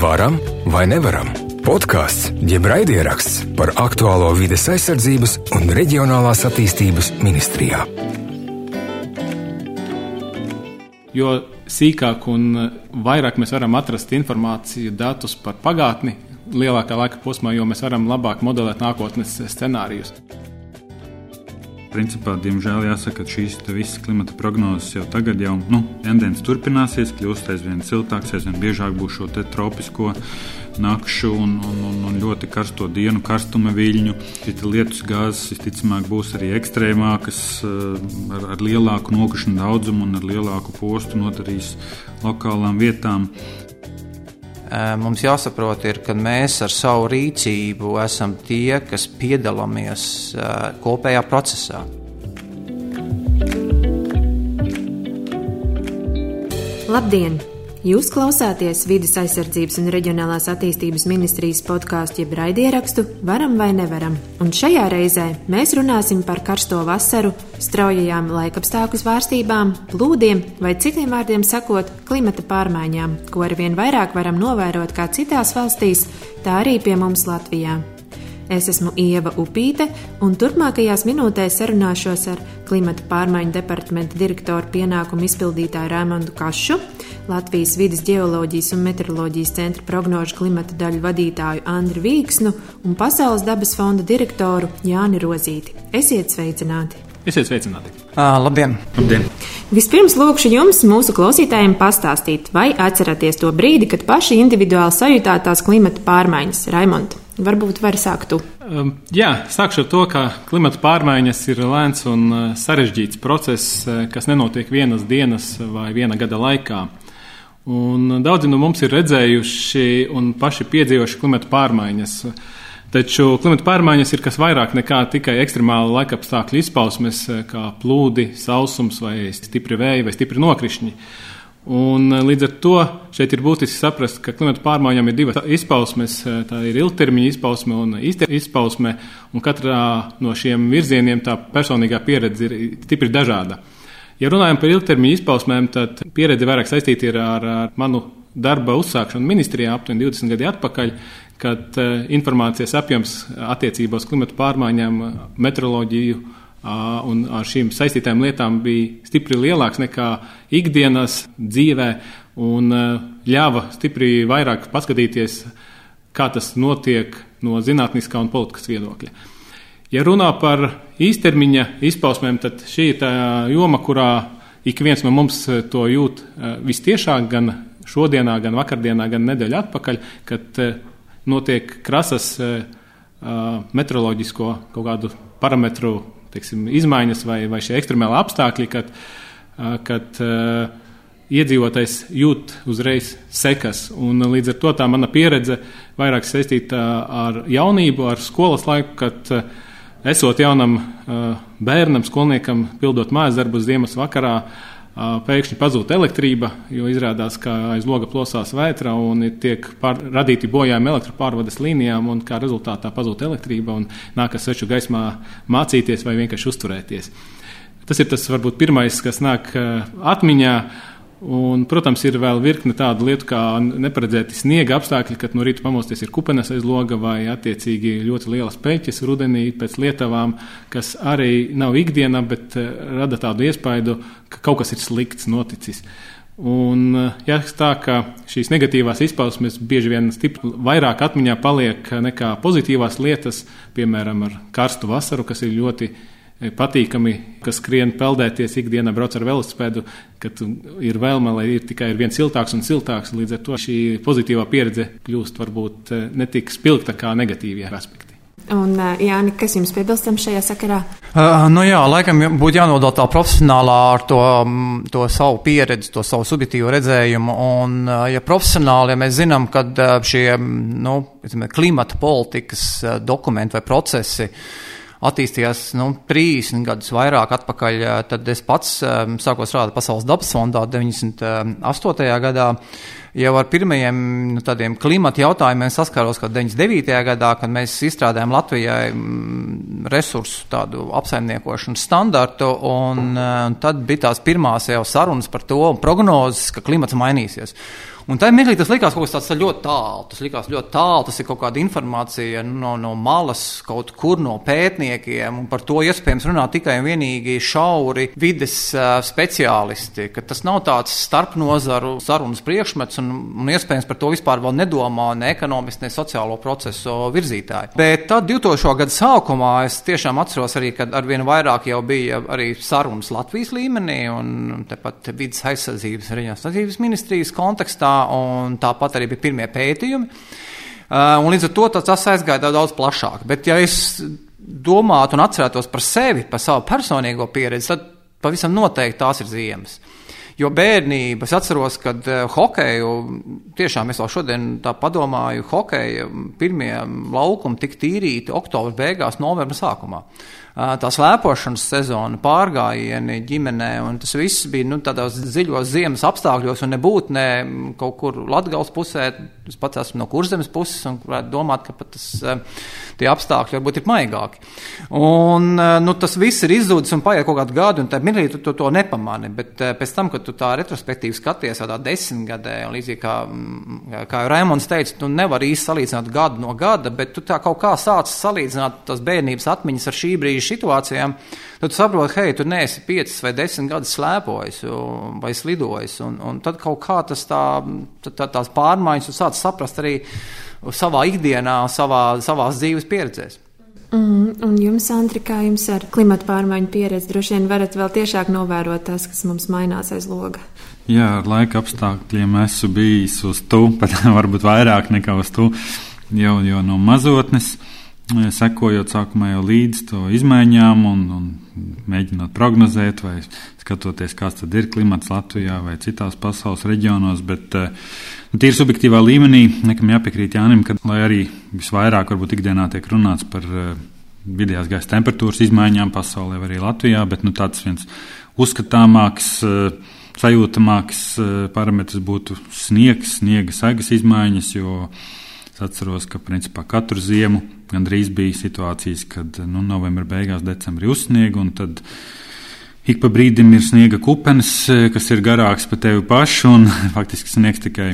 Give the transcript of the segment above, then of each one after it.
Varam vai nevaram? Podkāsts jeb raidieraksts par aktuālo vides aizsardzības un reģionālās attīstības ministrijā. Jo sīkāk un vairāk mēs varam atrast informāciju, datus par pagātni, lielākā laika posmā, jo mēs varam labāk modelēt nākotnes scenārijus. Principā, diemžēl, jāsaka, ka šīs visas klimata prognozes jau tagad jau nu, tendence turpināsies, kļūst aizvien siltāks, aizvien biežāk būs šo tropisko nakšu un, un, un, un ļoti karsto dienu, karstuma viļņu. Šīs lietus gāzes visticamāk būs arī ekstrēmākas, eh, ar, ar lielāku nokrišņu daudzumu un ar lielāku postu nodarīs lokālām vietām. Mums jāsaprot, ir, ka mēs ar savu rīcību esam tie, kas piedalāmies kopējā procesā. Labdien! Jūs klausāties vidas aizsardzības un reģionālās attīstības ministrijas podkāstu jeb raidierakstu Varam vai nevaram. Un šajā reizē mēs runāsim par karsto vasaru, straujajām laikapstākļu svārstībām, plūdiem vai citiem vārdiem sakot, klimata pārmaiņām, ko arvien vairāk varam novērot kā citās valstīs, tā arī pie mums Latvijā. Es esmu Ieva Upīte, un turpmākajās minūtēs sarunāšos ar klimata pārmaiņu departamenta direktoru pienākumu izpildītāju Rēmondu Kašu, Latvijas vidas geoloģijas un meteoroloģijas centra prognožu klimata daļu vadītāju Andriu Vīksnu un Pasaules dabas fonda direktoru Jāni Rozīti. Esiet sveicināti! Esiet sveicināti! Uh, labdien! labdien. Vispirms lūkšu jums, mūsu klausītājiem, pastāstīt, vai atceraties to brīdi, kad paši individuāli sajūtāt tās klimata pārmaiņas, Raimond. Varbūt var sākt tu. Um, jā, sākšu ar to, ka klimata pārmaiņas ir lēns un sarežģīts process, kas nenotiek vienas dienas vai viena gada laikā. Un daudzi no mums ir redzējuši un paši piedzīvojuši klimata pārmaiņas. Taču klimata pārmaiņas ir kas vairāk nekā tikai ekstremāla laikapstākļu izpausmes, kā plūdi, sausums vai stipri vēji vai stipri nokrišņi. Un līdz ar to šeit ir būtiski saprast, ka klimata pārmaiņām ir divas izpausmes. Tā ir ilgtermiņa izpausme un īstermiņa izpausme, un katrā no šiem virzieniem tā personīgā pieredze ir stipri dažāda. Ja runājam par ilgtermiņa izpausmēm, tad pieredze vairāk saistīta ir ar, ar manu darba uzsākšanu ministrijā aptuveni 20 gadi atpakaļ, kad uh, informācijas apjoms attiecībā uz klimatu pārmaiņām, meteoroloģiju un ar šīm saistītām lietām bija stipri lielāks nekā ikdienas dzīvē un uh, ļāva stipri vairāk paskatīties, kā tas notiek no zinātniskā un politikas viedokļa. Ja runā par īstermiņa izpausmēm, tad šī ir tā joma, kurā ik viens no mums eh, to jūt eh, vistiešāk, gan šodienā, gan vakardienā, gan nedēļu atpakaļ, kad eh, notiek krasas meteoroloģisko kaut kādu parametru teiksim, izmaiņas vai, vai šie ekstremāli apstākļi, kad, kad iedzīvotājs jūt uzreiz sekas. Un līdz ar to tā mana pieredze vairāk saistīta ar jaunību, ar skolas laiku, kad esot jaunam uh, bērnam, skolniekam, pildot mājas darbus ziemas vakarā, uh, pēkšņi pazūd elektrība, jo izrādās, ka aiz loga plosās vētra un tiek pār, radīti bojājumi elektropārvades līnijām, un kā rezultātā pazūd elektrība un nākas sveču gaismā mācīties vai vienkārši uzturēties. Tas ir tas varbūt pirmais, kas nāk uh, atmiņā. Un, protams, ir vēl virkne tādu lietu, kā neparedzēti sniega apstākļi, kad no rīta pamosties ir kupenes aiz loga vai attiecīgi ļoti lielas peļķes rudenī pēc lietavām, kas arī nav ikdienā, bet uh, rada tādu iespaidu, ka kaut kas ir slikts noticis. Un uh, jāsaka tā, ka šīs negatīvās izpausmes bieži vien stipri vairāk atmiņā paliek nekā pozitīvās lietas, piemēram, ar karstu vasaru, kas ir ļoti patīkami, kas skrien peldēties ikdienā, brauc ar velosipēdu, kad ir vēlme, lai ir tikai viens siltāks un siltāks. Līdz ar to šī pozitīvā pieredze kļūst varbūt eh, ne tik spilgta kā negatīvie aspekti. Un, eh, Jāni, kas jums piebilstams šajā sakarā? Uh, nu jā, laikam būtu jānodala tā profesionālā ar to, mm, to savu pieredzi, to savu subjektīvu redzējumu. Un, ja profesionāli, ja mēs zinām, ka šie mm, nu, klimata politikas dokumenti vai procesi uh, attīstījās nu, 30 gadus vairāk atpakaļ. Tad es pats sāku strādāt Pasaules dabas fondā 98. gadā. Jau ar pirmajiem nu, tādiem klimata jautājumiem saskāros, kad 99. gadā, kad mēs izstrādājām Latvijai resursu tādu apsaimniekošanas standartu, un, un tad bija tās pirmās jau sarunas par to un prognozes, ka klimats mainīsies. Un tajā mirklī tas likās kaut kas tāds ļoti tālu. Tas likās ļoti tālu, tas ir kaut kāda informācija no, no malas, kaut kur no pētniekiem, par to iespējams runā tikai un vienīgi šauri vides uh, speciālisti, tas nav tāds starpnozaru sarunas priekšmets, un, un iespējams par to vispār vēl nedomā ne ekonomisti, ne sociālo procesu virzītāji. Bet tad 2000. gada sākumā es tiešām atceros arī, kad arvien vairāk jau bija arī sarunas Latvijas līmenī, un tepat vidas aizsardzības reģionālās attīstības ministrijas kontekstā un tāpat arī bija pirmie pētījumi. Uh, un līdz ar to tas aizgāja daudz plašāk. Bet, ja es domātu un atcerētos par sevi, par savu personīgo pieredzi, tad pavisam noteikti tās ir ziemas. Jo bērnība, es atceros, kad uh, hokeju, tiešām es vēl šodien tā padomāju, hokeja pirmie laukumi tika tīrīti oktobra beigās, novembra sākumā tā slēpošanas sezona, pārgājieni ģimenē, un tas viss bija nu, tādos dziļos ziemas apstākļos, un nebūtu ne kaut kur Latgals pusē, es pats esmu no kurzemes puses, un varētu domāt, ka pat tas, tie apstākļi varbūt ir maigāki. Un nu, tas viss ir izzudis un paiet kaut kādu gadu, un tā mirklī tu to, to nepamani, bet pēc tam, kad tu tā retrospektīvi skaties tādā desmitgadē, un līdzīgi kā, kā Raimons teica, tu nevari īsti salīdzināt gadu no gada, bet tu tā kaut kā sāc salīdzināt tās bērnības atmiņas ar šī brīža situācijām, tad tu saproti, hei, tu neesi piecas vai desmit gadus slēpojis vai slidojis. Un, un tad kaut kā tas tā, tā, tās pārmaiņas tu sāc saprast arī savā ikdienā, savā, savās dzīves pieredzēs. Mm, un jums, Antri, kā jums ar klimatu pārmaiņu pieredzi, droši vien varat vēl tiešāk novērot tas, kas mums mainās aiz loga. Jā, ar laika apstākļiem esmu bijis uz to, pat varbūt vairāk nekā uz to jau, jau no mazotnes. Uh, sekojot sākumā jau līdz to izmaiņām un, un mēģinot prognozēt vai skatoties, kāds tad ir klimats Latvijā vai citās pasaules reģionos. Bet nu, tīri subjektīvā līmenī nekam jāpiekrīt Jānim, ka lai arī visvairāk varbūt ikdienā tiek runāts par vidējās gaisa temperatūras izmaiņām pasaulē arī Latvijā, bet nu, tāds viens uzskatāmāks sajūtamāks parametrs būtu sniegs, sniega sagas izmaiņas, jo es atceros, ka principā katru ziemu gandrīz bija situācijas, kad nu, novembra beigās, decembrī uzsniega, un tad ik pa brīdim ir sniega kupenes, kas ir garāks par tevi pašu, un faktiski sniegs tikai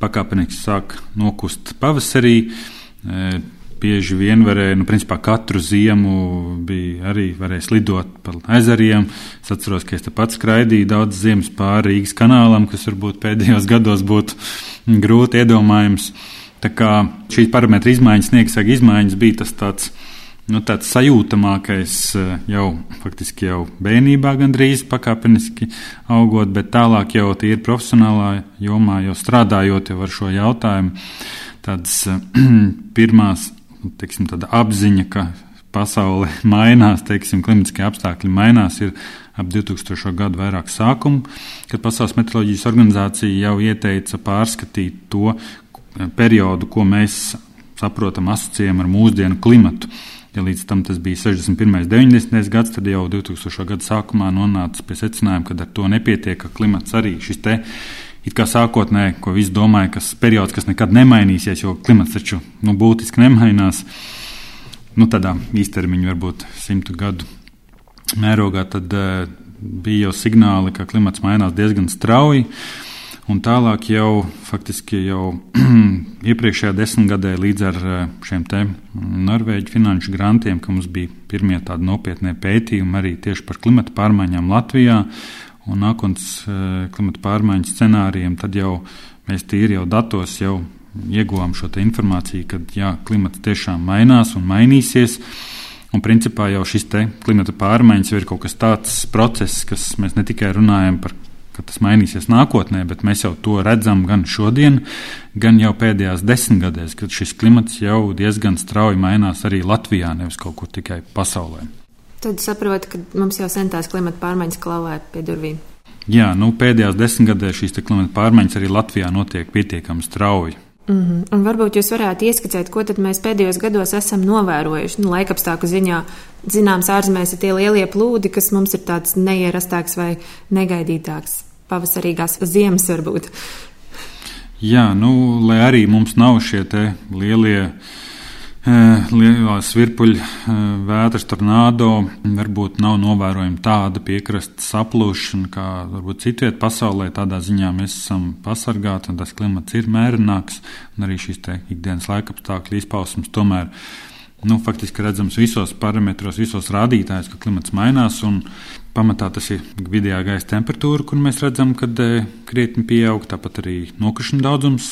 pakāpeniski sāk nokust pavasarī. E, bieži vien varēja, nu, principā katru ziemu bija arī varēja slidot pa ezeriem. Es atceros, ka es te pats skraidīju daudz ziemas pāri Rīgas kanālam, kas varbūt pēdējos gados būtu grūti iedomājams. Tā kā šīs parametra izmaiņas, sniegsega izmaiņas bija tas tāds, nu, tāds sajūtamākais eh, jau faktiski jau bērnībā gandrīz pakāpeniski augot, bet tālāk jau tīri profesionālā jomā, jau strādājot jau ar šo jautājumu, tādas eh, pirmās, nu, teiksim, tāda apziņa, ka pasaule mainās, teiksim, klimatiskie apstākļi mainās, ir ap 2000. gadu vairāk sākumu, kad Pasaules meteoroloģijas organizācija jau ieteica pārskatīt to, periodu, ko mēs saprotam, asociējam ar mūsdienu klimatu. Ja līdz tam tas bija 61. un 90. gads, tad jau 2000. gada sākumā nonāca pie secinājuma, ka ar to nepietiek, ka klimats arī šis te it kā sākotnēji, ko visi domāja, kas periods, kas nekad nemainīsies, jo klimats taču nu, būtiski nemainās. Nu, tādā īstermiņā, varbūt simtu gadu mērogā, tad uh, bija jau signāli, ka klimats mainās diezgan strauji. Uh, Un tālāk jau faktiski jau iepriekšējā desmitgadē līdz ar eh, šiem te Norvēģu finanšu grantiem, ka mums bija pirmie tādi nopietnie pētījumi arī tieši par klimata pārmaiņām Latvijā un nākotnes eh, klimata pārmaiņu scenārijiem, tad jau mēs tīri jau datos jau ieguvām šo informāciju, ka jā, klimats tiešām mainās un mainīsies. Un principā jau šis klimata pārmaiņas ir kaut kas tāds process, kas mēs ne tikai runājam par ka tas mainīsies nākotnē, bet mēs jau to redzam gan šodien, gan jau pēdējās desmitgadēs, kad šis klimats jau diezgan strauji mainās arī Latvijā, nevis kaut kur tikai pasaulē. Tad saprotu, ka mums jau sen tās klimata pārmaiņas klauvē pie durvīm. Jā, nu, pēdējās desmitgadēs šīs klimata pārmaiņas arī Latvijā notiek pietiekami strauji. Mm -hmm. Un varbūt jūs varētu ieskicēt, ko mēs pēdējos gados esam novērojuši. Nu, laikapstākļu ziņā, zināms, ārzemēs ir tie lielie plūdi, kas mums ir tāds neierastāks vai negaidītāks pavasarīgās ziemas varbūt. Jā, nu, lai arī mums nav šie lielie lielās virpuļu vētras, tornado, varbūt nav novērojama tāda piekrastes saplūšana, kā varbūt citviet pasaulē. Tādā ziņā mēs esam pasargāti un tas klimats ir mērenāks, un arī šīs ikdienas laikapstākļu izpausmes tomēr. Nu, faktiski redzams visos parametros, visos rādītājos, ka klimats mainās. Pamatā tas ir vidējā gaisa temperatūra, kur mēs redzam, ka e, krietni pieaug, tāpat arī nokrišņu daudzums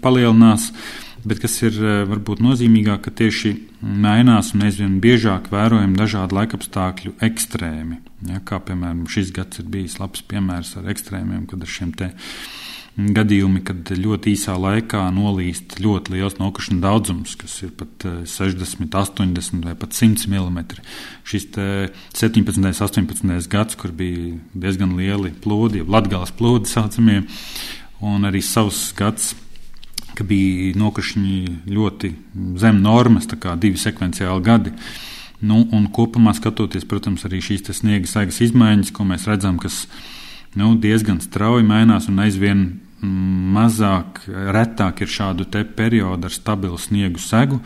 palielinās. Bet kas ir eh, varbūt nozīmīgāk, ka tieši mainās un aizvien biežāk vērojam dažādu laikapstākļu ekstrēmi. Ja, kā piemēram šis gads ir bijis labs piemērs ar ekstrēmiem, kad ar šiem te gadījumi, kad ļoti īsā laikā nolīst ļoti liels nokrišņu daudzums, kas ir pat 60, eh, 80 vai pat 100 mm. Šis 17. un 18. gads, kur bija diezgan lieli plūdi, jau latgāles plūdi saucamie, un arī savs gads ka bija nokrišņi ļoti zem normas, tā kā divi sekvenciāli gadi. Nu, un kopumā skatoties, protams, arī šīs sniega saigas izmaiņas, ko mēs redzam, kas nu, diezgan strauji mainās un aizvien mazāk, retāk ir šādu periodu ar stabilu sniegu segu.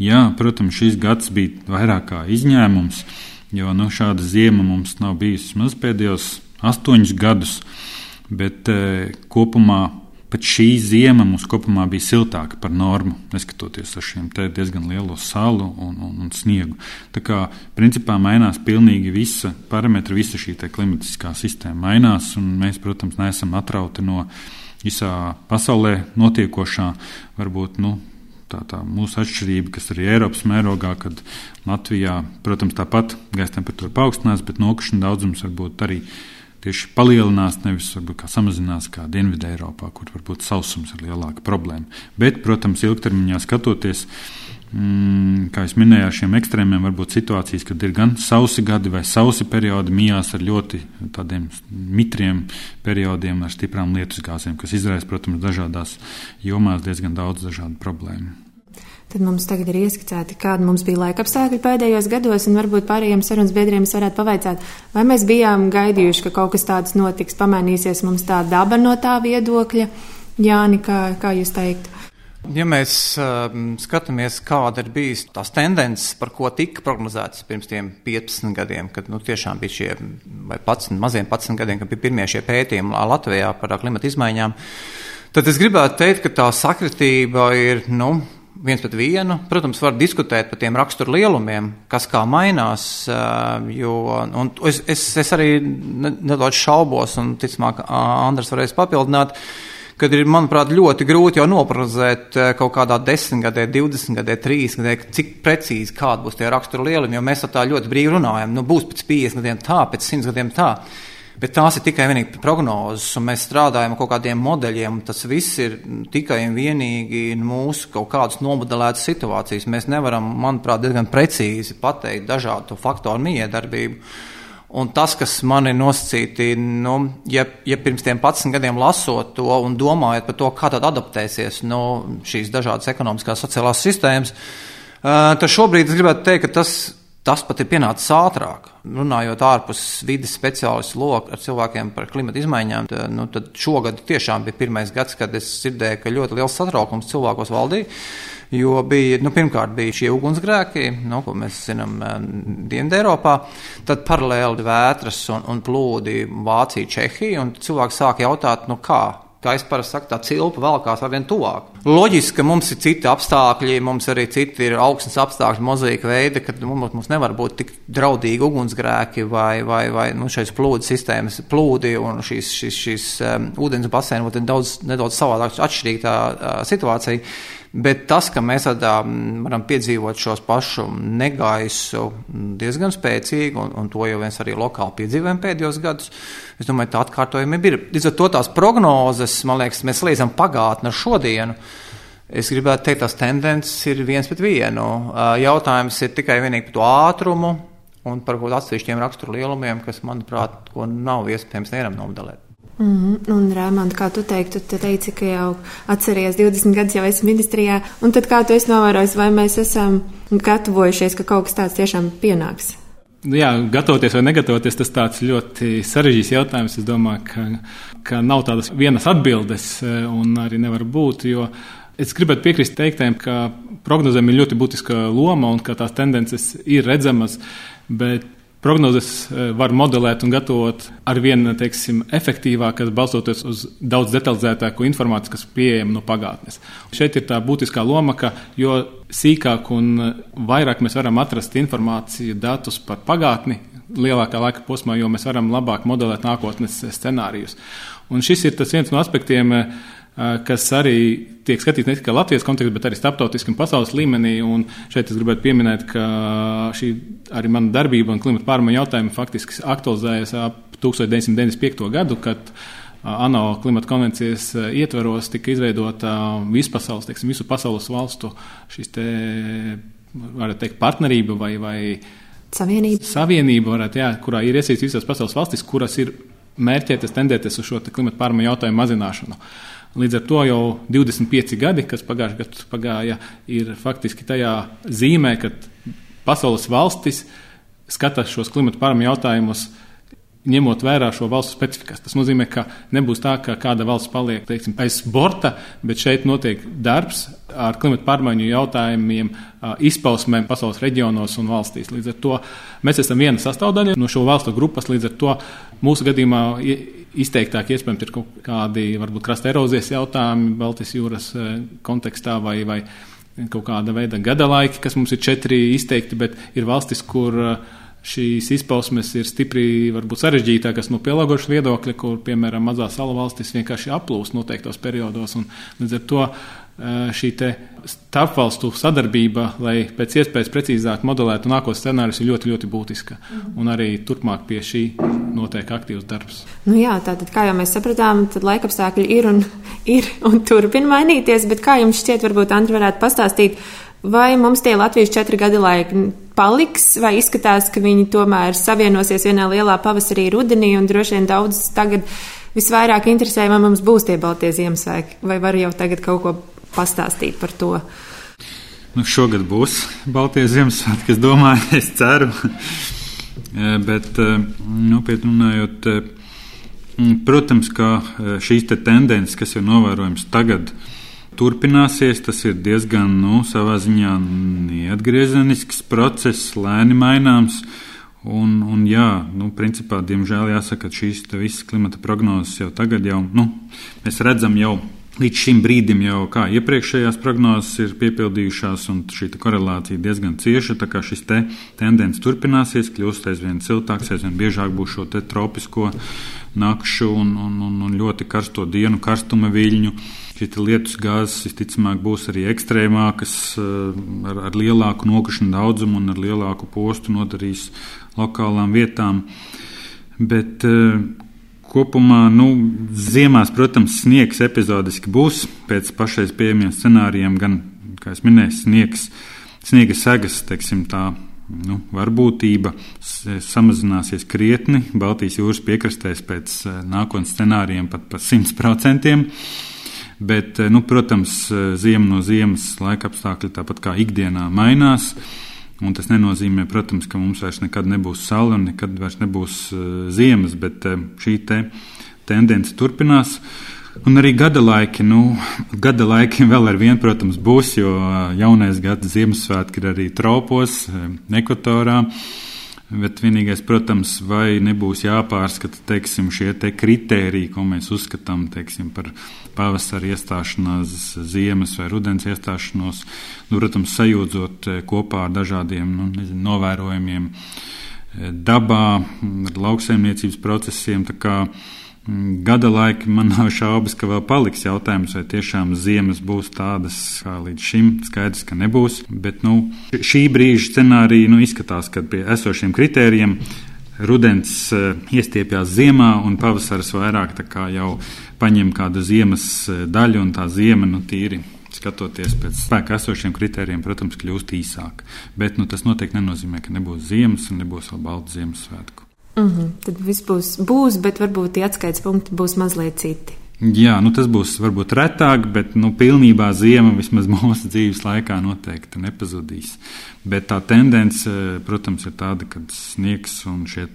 Jā, protams, šis gads bija vairāk kā izņēmums, jo nu, šāda ziema mums nav bijusi maz pēdējos astoņus gadus, bet e, kopumā Pat šī zima mums kopumā bija siltāka par normu, neskatoties uz šiem diezgan lielo salu un, un, un sniegu. Tā kā principā mainās pilnīgi visa parametra, visa šī klimatiskā sistēma mainās, un mēs, protams, neesam atrauti no visā pasaulē notiekošā. Varbūt nu, tā, tā mūsu atšķirība, kas arī Eiropas mērogā, kad Latvijā, protams, tāpat gaisa temperatūra paaugstinās, bet nokrišņu daudzums varbūt arī ir tieši palielinās, nevis varbūt, kā samazinās, kā Dienvidē Eiropā, kur varbūt sausums ir lielāka problēma. Bet, protams, ilgtermiņā skatoties, mm, kā jau minēju, ar šiem ekstrēmiem var būt situācijas, kad ir gan sausi gadi vai sausi periodi, mijās ar ļoti tādiem mitriem periodiem, ar stiprām lietusgāzēm, kas izraisa, protams, dažādās jomās diezgan daudz dažādu problēmu. Tad mums tagad ir ieskicēti, kāda mums bija laika apstākļi pēdējos gados, un varbūt pārējiem sarunas biedriem es varētu pavaicāt, vai mēs bijām gaidījuši, ka kaut kas tāds notiks, pamainīsies mums tā daba no tā viedokļa. Jāni, kā, kā jūs teiktu? Ja mēs uh, skatāmies, kāda ir bijusi tās tendences, par ko tika prognozētas pirms 15 gadiem, kad nu, tiešām bija šie, 11, maziem 11 gadiem, kad bija pirmie šie pētījumi Latvijā par klimata izmaiņām, tad es gribētu teikt, ka tā sakritība ir nu, viens pret vienu. Protams, var diskutēt par tiem raksturu lielumiem, kas kā mainās. Jo, es, es, es arī nedaudz šaubos, un ticamāk, Andris varēs papildināt. Kad ir, manuprāt, ļoti grūti jau noprognozēt kaut kādā desmitgadē, divdesmit gadē, trīs gadē, cik precīzi kāda būs tie rakstura lielumi, jo mēs tā ļoti brīvi runājam. Nu, būs pēc 50 gadiem tā, pēc 100 gadiem tā. Bet tās ir tikai vienīgi prognozes, un mēs strādājam ar kaut kādiem modeļiem. Tas viss ir tikai un vienīgi mūsu kaut kādas nomodelētas situācijas. Mēs nevaram, manuprāt, diezgan precīzi pateikt dažādu faktoru miedarbību. Un tas, kas man ir nosacīti, nu, ja, ja pirms tiem 11 gadiem lasot to un domājot par to, kā tad adaptēsies nu, šīs dažādas ekonomiskās sociālās sistēmas, tad šobrīd es gribētu teikt, ka tas Tas pat ir pienācis ātrāk. Runājot ārpus vidas speciālistu loku ar cilvēkiem par klimatu izmaiņām, tad, nu, tad šogad tiešām bija pirmais gads, kad es dzirdēju, ka ļoti liels satraukums cilvēkos valdīja. Jo bija, nu, pirmkārt, bija šie ugunsgrēki, nu, ko mēs zinām eh, Dienvidē Eiropā, tad paralēli vētras un, un plūdi Vācija, Čehija, cilvēki sāk jautāt, nu kā, kā es parasti saku, tā cilpa valkās ar vien tuvāk. Loģiski, ka mums ir citi apstākļi, mums arī citi ir augstnes apstākļi, mozaīka veidi, kad mums, mums nevar būt tik draudīgi ugunsgrēki vai, vai, vai nu, šīs plūdu sistēmas, plūdi un šīs, šīs, šīs um, ūdens basēni būtu daudz, nedaudz savādāk atšķirīga tā uh, situācija. Bet tas, ka mēs tādā, varam piedzīvot šos pašu negaisu diezgan spēcīgi, un, un to jau mēs arī lokāli piedzīvojam pēdējos gadus, es domāju, tā atkārtojumi ir. Līdz ar to tās prognozes, man liekas, mēs liedzam pagātni ar šodienu. Es gribētu teikt, tās tendences ir viens pret vienu. Jautājums ir tikai vienīgi par to ātrumu un par kaut atsevišķiem raksturu lielumiem, kas, manuprāt, nav iespējams nevaram nomodelēt. Mm -hmm. Un, Rēmond, kā tu teiktu, tu teici, ka jau atceries 20 gadus jau esi ministrijā, un tad kā tu esi novērojis, vai mēs esam gatavojušies, ka kaut kas tāds tiešām pienāks? Jā, gatavoties vai negatavoties, tas tāds ļoti sarežģīts jautājums. Es domāju, ka, ka nav tādas vienas atbildes, un arī nevar būt, Es gribētu piekrist teiktēm, ka prognozēm ir ļoti būtiska loma un ka tās tendences ir redzamas, bet prognozes eh, var modelēt un gatavot ar vien teiksim, efektīvāk, balstoties uz daudz detalizētāku informāciju, kas pieejama no pagātnes. Šeit ir tā būtiskā loma, ka jo sīkāk un vairāk mēs varam atrast informāciju, datus par pagātni, lielākā laika posmā, jo mēs varam labāk modelēt nākotnes scenārijus. Un šis ir tas viens no aspektiem, kas arī tiek skatīts ne tikai Latvijas kontekstā, bet arī starptautiski un pasaules līmenī. Un šeit es gribētu pieminēt, ka šī arī mana darbība un klimata pārmaiņu jautājumi faktiski aktualizējas ap 1995. gadu, kad ANO klimata konvencijas ietveros tika izveidota vispasaules, teiksim, visu pasaules valstu šīs te, varētu teikt, partnerība vai, vai Savienība. Savienība, varētu, jā, kurā ir iesaistīts visas pasaules valstis, kuras ir mērķētas, tendētas uz šo klimata pārmaiņu jautājumu mazināšanu. Līdz ar to jau 25 gadi, kas pagājušajā gadā pagāja, ir faktiski tajā zīmē, ka pasaules valstis skatās šos klimata pārmaiņu jautājumus ņemot vērā šo valstu specifikas. Tas nozīmē, ka nebūs tā, ka kāda valsts paliek teiksim, aiz borta, bet šeit notiek darbs ar klimatu pārmaiņu jautājumiem, izpausmēm pasaules reģionos un valstīs. Līdz ar to mēs esam viena sastāvdaļa no šo valstu grupas. Līdz ar to mūsu gadījumā izteiktāk iespējams ir kaut kādi varbūt krasta erozijas jautājumi Baltijas jūras kontekstā vai, vai kaut kāda veida gada laiki, kas mums ir četri izteikti, bet ir valstis, kur uh, šīs izpausmes ir stipri varbūt sarežģītākas no pielāgošanas viedokļa, kur, piemēram, mazās salu valstis vienkārši aplūst noteiktos periodos. Un, līdz ar to šī starpvalstu sadarbība, lai pēc iespējas precīzāk modelētu nākotnes scenārijus, ir ļoti, ļoti būtiska. Un arī turpmāk pie šī notiek aktīvs darbs. Nu jā, tātad, kā jau mēs sapratām, tad laikapstākļi ir un, ir un turpina mainīties, bet kā jums šķiet, varbūt Andri varētu pastāstīt, vai mums tie Latvijas četri gadi laiki paliks, vai izskatās, ka viņi tomēr savienosies vienā lielā pavasarī, rudenī, un droši vien daudz tagad visvairāk interesē, vai mums būs tie Baltie Ziemassvētki, vai var jau tagad kaut ko pastāstīt par to. Nu, šogad būs Baltie Ziemassvētki, es domāju, es ceru. Eh, bet, eh, nopietni runājot, eh, protams, ka šīs te tendences, kas ir novērojams tagad, turpināsies. Tas ir diezgan, nu, savā ziņā neatgriezenisks process, lēni maināms. Un, un jā, nu, principā, diemžēl jāsaka, ka šīs visas klimata prognozes jau tagad, jau, nu, mēs redzam jau līdz šim brīdim jau kā iepriekšējās prognozes ir piepildījušās, un šī korelācija diezgan cieša. Tā kā šis te tendence turpināsies, kļūst aizvien siltāks, aizvien biežāk būs šo tropisko nakšu un, un, un, un ļoti karsto dienu, karstuma viļņu. Šīs lietus gāzes visticamāk būs arī ekstrēmākas, eh, ar, ar lielāku nokrišņu daudzumu un ar lielāku postu nodarīs lokālām vietām. Bet eh, kopumā, nu, ziemās, protams, sniegs epizodiski būs pēc pašais pieejamiem scenārijiem, gan, kā es minēju, sniegs, sniega segas, teiksim tā. Nu, varbūtība samazināsies krietni Baltijas jūras piekrastēs pēc eh, nākotnes scenārijiem pat par 100%. Bet, nu, protams, ziema no ziemas laika apstākļi tāpat kā ikdienā mainās. Un tas nenozīmē, protams, ka mums vairs nekad nebūs saule un nekad vairs nebūs uh, ziemas, bet uh, šī te tendence turpinās. Un arī gada laiki, nu, gada laiki vēl ar vienu, protams, būs, jo jaunais gada Ziemassvētki ir arī tropos, ekvatorā. Uh, Bet vienīgais, protams, vai nebūs jāpārskata teiksim, šie te kritēriji, ko mēs uzskatām teiksim, par pavasara iestāšanās, ziemas vai rudens iestāšanos, nu, protams, sajūdzot eh, kopā ar dažādiem nu, nezinu, novērojumiem eh, dabā, ar lauksaimniecības procesiem. Mm, gada laiki man nav šaubas, ka vēl paliks jautājums, vai tiešām ziemas būs tādas kā līdz šim. Skaidrs, ka nebūs. Bet nu, šī brīža scenārija nu, izskatās, ka pie esošiem kritērijiem rudens uh, iestiepjas ziemā, un pavasaris vairāk jau paņem kādu ziemas uh, daļu, un tā ziema nu, tīri skatoties pēc spēka esošiem kritērijiem, protams, kļūst īsāka. Bet nu, tas noteikti nenozīmē, ka nebūs ziemas un nebūs vēl balta Ziemassvētku. Mm -hmm. Tad viss būs, būs, bet varbūt tie atskaites punkti būs mazliet citi. Jā, nu tas būs varbūt retāk, bet nu, pilnībā ziema vismaz mūsu dzīves laikā noteikti nepazudīs. Bet tā tendence, protams, ir tāda, ka sniegs un šie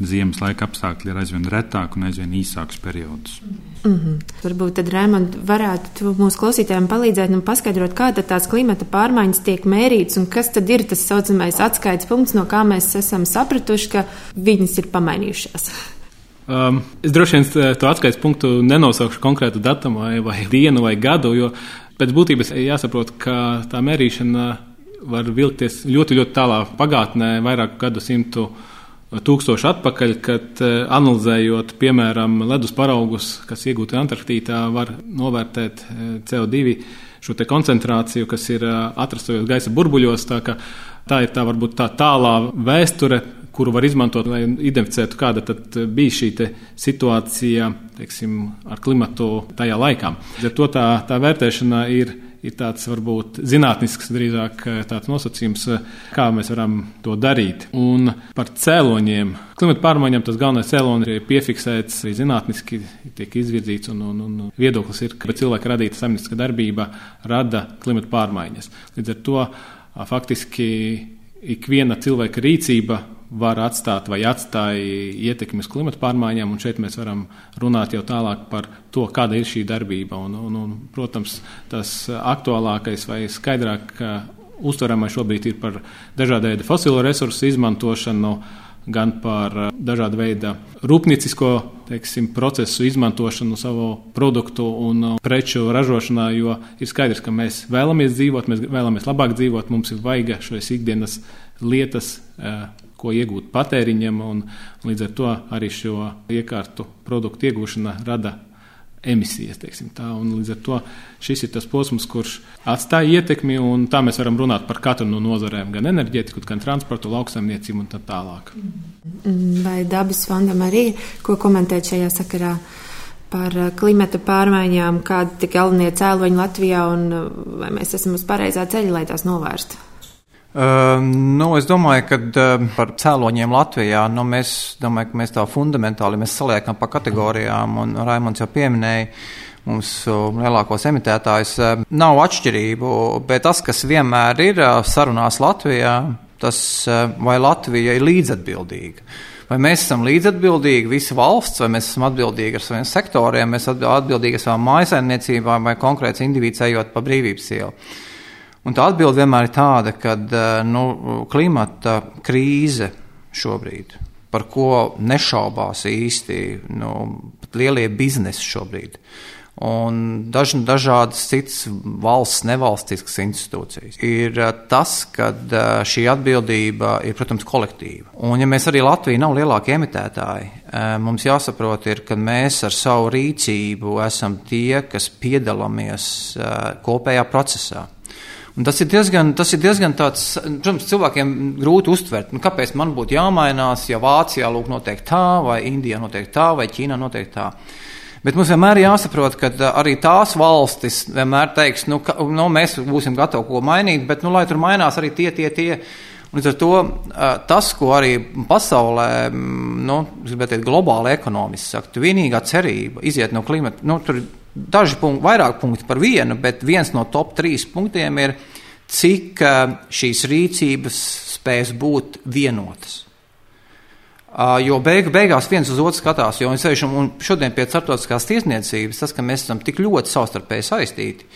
ziemas laika apstākļi ir aizvien retāki un aizvien īsāks periods. Mm -hmm. Varbūt tad Rēmond varētu mūsu klausītājiem palīdzēt un paskaidrot, kā tās klimata pārmaiņas tiek mērītas un kas tad ir tas saucamais atskaites punkts, no kā mēs esam sapratuši, ka viņas ir pamainījušās. Um, es droši vien eh, to atskaites punktu nenosaukšu konkrētu datumu, vai, vai dienu, vai gadu, jo pēc būtības jāsaprot, ka tā mērīšana var vilkties ļoti, ļoti tālā pagātnē, vairāku gadu simtu tūkstoši atpakaļ, kad eh, analizējot, piemēram, ledus paraugus, kas iegūti Antarktītā, var novērtēt eh, CO2 šo koncentrāciju, kas ir atrastojos gaisa burbuļos. Tā, tā ir tā varbūt tā tālā vēsture, kuru var izmantot, lai identificētu, kāda bija šī situācija teiksim, ar klimatu tajā laikā. Ar to tā, tā vērtēšana ir. Ir tāds varbūt zinātnisks, drīzāk tāds nosacījums, kā mēs varam to darīt. Un par cēloņiem. Klimata pārmaiņām tas galvenais cēlonis ir piefiksēts, arī zinātniski tiek izvirzīts, un, un, un viedoklis ir, ka cilvēka radīta saimnieciska darbība rada klimata pārmaiņas. Līdz ar to faktiski ikviena cilvēka rīcība var atstāt vai atstāja ietekmi uz klimatu pārmaiņām, un šeit mēs varam runāt jau tālāk par to, kāda ir šī darbība. Un, un, un, protams, tas aktuālākais vai skaidrāk uztveramais šobrīd ir par dažādu veidu fosilo resursu izmantošanu, gan par dažādu veidu rūpnicisko teiksim, procesu izmantošanu savu produktu un preču ražošanā, jo ir skaidrs, ka mēs vēlamies dzīvot, mēs vēlamies labāk dzīvot, mums ir vajag šīs ikdienas lietas ko iegūt patēriņam, un līdz ar to arī šo iekārtu produktu iegūšana rada emisijas. Tā, līdz ar to šis ir tas posms, kurš atstāja ietekmi, un tā mēs varam runāt par katru no nozarēm, gan enerģētiku, gan transportu, lauksaimniecību un tā tālāk. Vai dabas fondam arī ko komentēt šajā sakarā? Par klimata pārmaiņām, kādi ir galvenie cēloņi Latvijā un vai mēs esam uz pareizā ceļa, lai tās novērstu? Uh, nu, es domāju, ka uh, par cēloņiem Latvijā nu, mēs, domāju, mēs tā fundamentāli mēs saliekam pa kategorijām, un Raimons jau pieminēja. Mums lielākos emitētājus uh, nav atšķirību, bet tas, kas vienmēr ir uh, sarunās Latvijā, tas uh, vai Latvija ir līdzatbildīga. Vai mēs esam līdzatbildīgi, visa valsts, vai mēs esam atbildīgi ar saviem sektoriem, mēs esam atbildīgi ar savām mājasaimniecībām vai konkrēts individs ejot pa brīvības ielu. Un tā atbilde vienmēr ir tāda, ka eh, nu, klimata krīze šobrīd, par ko nešaubās īsti nu, lielie biznesi šobrīd, un daž, dažādas citas valsts, nevalstiskas institūcijas. Ir eh, tas, ka eh, šī atbildība ir, protams, kolektīva. Un, ja mēs arī Latvija nav lielākie emitētāji, mums jāsaprot, ir, ka mēs ar savu rīcību esam tie, kas piedalāmies kopējā procesā. Un tas ir diezgan, tas ir diezgan tāds, protams, cilvēkiem grūti uztvert, nu, kāpēc man būtu jāmainās, ja Vācijā lūk notiek tā, vai Indijā notiek tā, vai Ķīnā notiek tā. Bet mums vienmēr ir jāsaprot, ka arī tās valstis vienmēr teiks, nu, ka, nu mēs būsim gatavi ko mainīt, bet, nu, lai tur mainās arī tie, tie, tie. Līdz ar to tas, ko arī pasaulē, nu, teikt, globāli ekonomiski saka, vienīgā cerība iziet no klimata, nu, tur daži punkti, vairāk punkti par vienu, bet viens no top trīs punktiem ir, cik šīs rīcības spēs būt vienotas. Jo beigu, beigās viens uz otru skatās, jo ceļš, un šodien pie starptautiskās tiesniecības tas, ka mēs esam tik ļoti savstarpēji saistīti.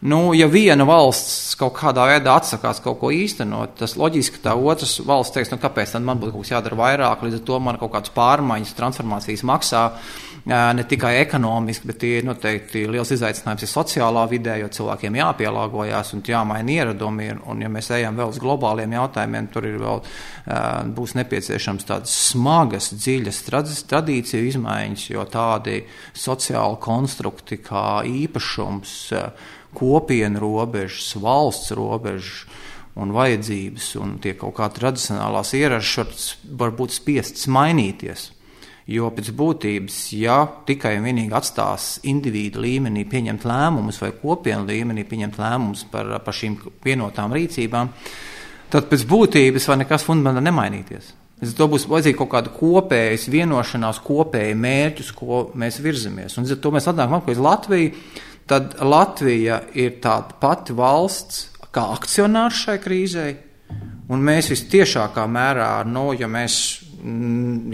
Nu, ja viena valsts kaut kādā veidā atsakās kaut ko īstenot, tas loģiski, ka tā otras valsts teiks, nu, kāpēc man būtu kaut kas jādara vairāk, līdz ar to man kaut kādas pārmaiņas, transformācijas maksā. Uh, ne tikai ekonomiski, bet ir noteikti liels izaicinājums ir sociālā vidē, jo cilvēkiem jāpielāgojas un jāmaina ieradumi. Un, ja mēs ejam vēl uz globāliem jautājumiem, tur ir vēl būs nepieciešams tādas smagas, dziļas tradīciju izmaiņas, jo tādi sociāli konstrukti kā īpašums, kopienu robežas, valsts robežas un vajadzības un tie kaut kā tradicionālās ierašanās var būt spiestas mainīties. Jo pēc būtības, ja tikai un vienīgi atstās individu līmenī pieņemt lēmumus vai kopienu līmenī pieņemt lēmumus par, par šīm vienotām rīcībām, tad pēc būtības var nekas fundamentāli nemainīties. Ar to būs vajadzīga kaut kāda kopējas vienošanās, kopēja mērķus, ko mēs virzamies. Un to mēs atnākam uz Latviju. Tad Latvija ir tāda pati valsts, kā akcionārs šai krīzē, un mēs visciešākā mērā, nu, ja mēs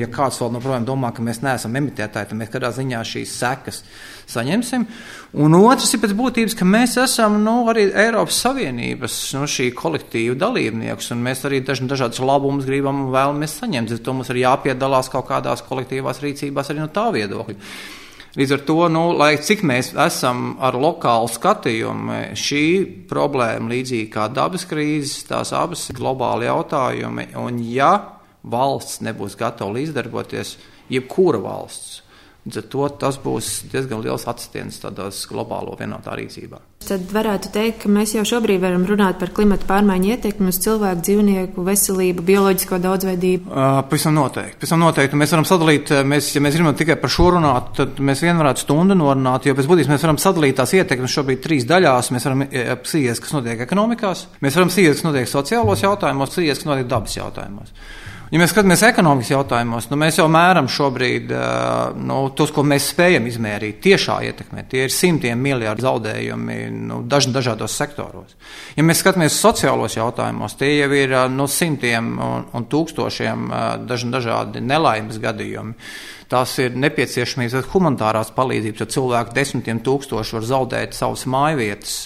ja kāds vēl joprojām domā, ka mēs neesam emitētāji, tad mēs kādā ziņā šīs sekas saņemsim. Un otrs ir pēc būtības, ka mēs esam nu, arī Eiropas Savienības nu, kolektīva dalībnieks, un mēs arī daž, dažādas labumus gribam un vēlamies saņemt. Tad mums ir jāpiedalās kaut kādās kolektīvās rīcībās arī no tā viedokļa. Līdz ar to, nu, lai cik mēs esam ar lokālu skatījumu, šī problēma, līdzīgi kā dabas krīzes, tās abas ir globāli jautājumi. Un, ja valsts nebūs gatava līdzdarboties, jebkura valsts. Līdz ar to tas būs diezgan liels atstiens tādās globālo vienotā rīcībā. Tad varētu teikt, ka mēs jau šobrīd varam runāt par klimatu pārmaiņu ietekmi uz cilvēku, dzīvnieku veselību, bioloģisko daudzveidību. Uh, pavisam noteikti. Pavisam noteikti. Mēs varam sadalīt, mēs, ja mēs gribam tikai par šo runāt, tad mēs vien varētu stundu norunāt, jo pēc būtības mēs varam sadalīt tās ietekmes šobrīd trīs daļās. Mēs varam sīties, kas notiek ekonomikās, mēs varam sīties, kas notiek sociālos jautājumos, sīties, kas notiek dabas jautājumos. Ja mēs skatāmies ekonomikas jautājumos, nu, mēs jau mēram šobrīd nu, tos, ko mēs spējam izmērīt, tiešā ietekmē. Tie ir simtiem miljardu zaudējumi nu, daž, dažādos sektoros. Ja mēs skatāmies sociālos jautājumos, tie jau ir nu, simtiem un, un tūkstošiem daž, dažādi nelaimes gadījumi. Tās ir nepieciešamības humanitārās palīdzības, jo cilvēki desmitiem tūkstoši var zaudēt savas mājvietas.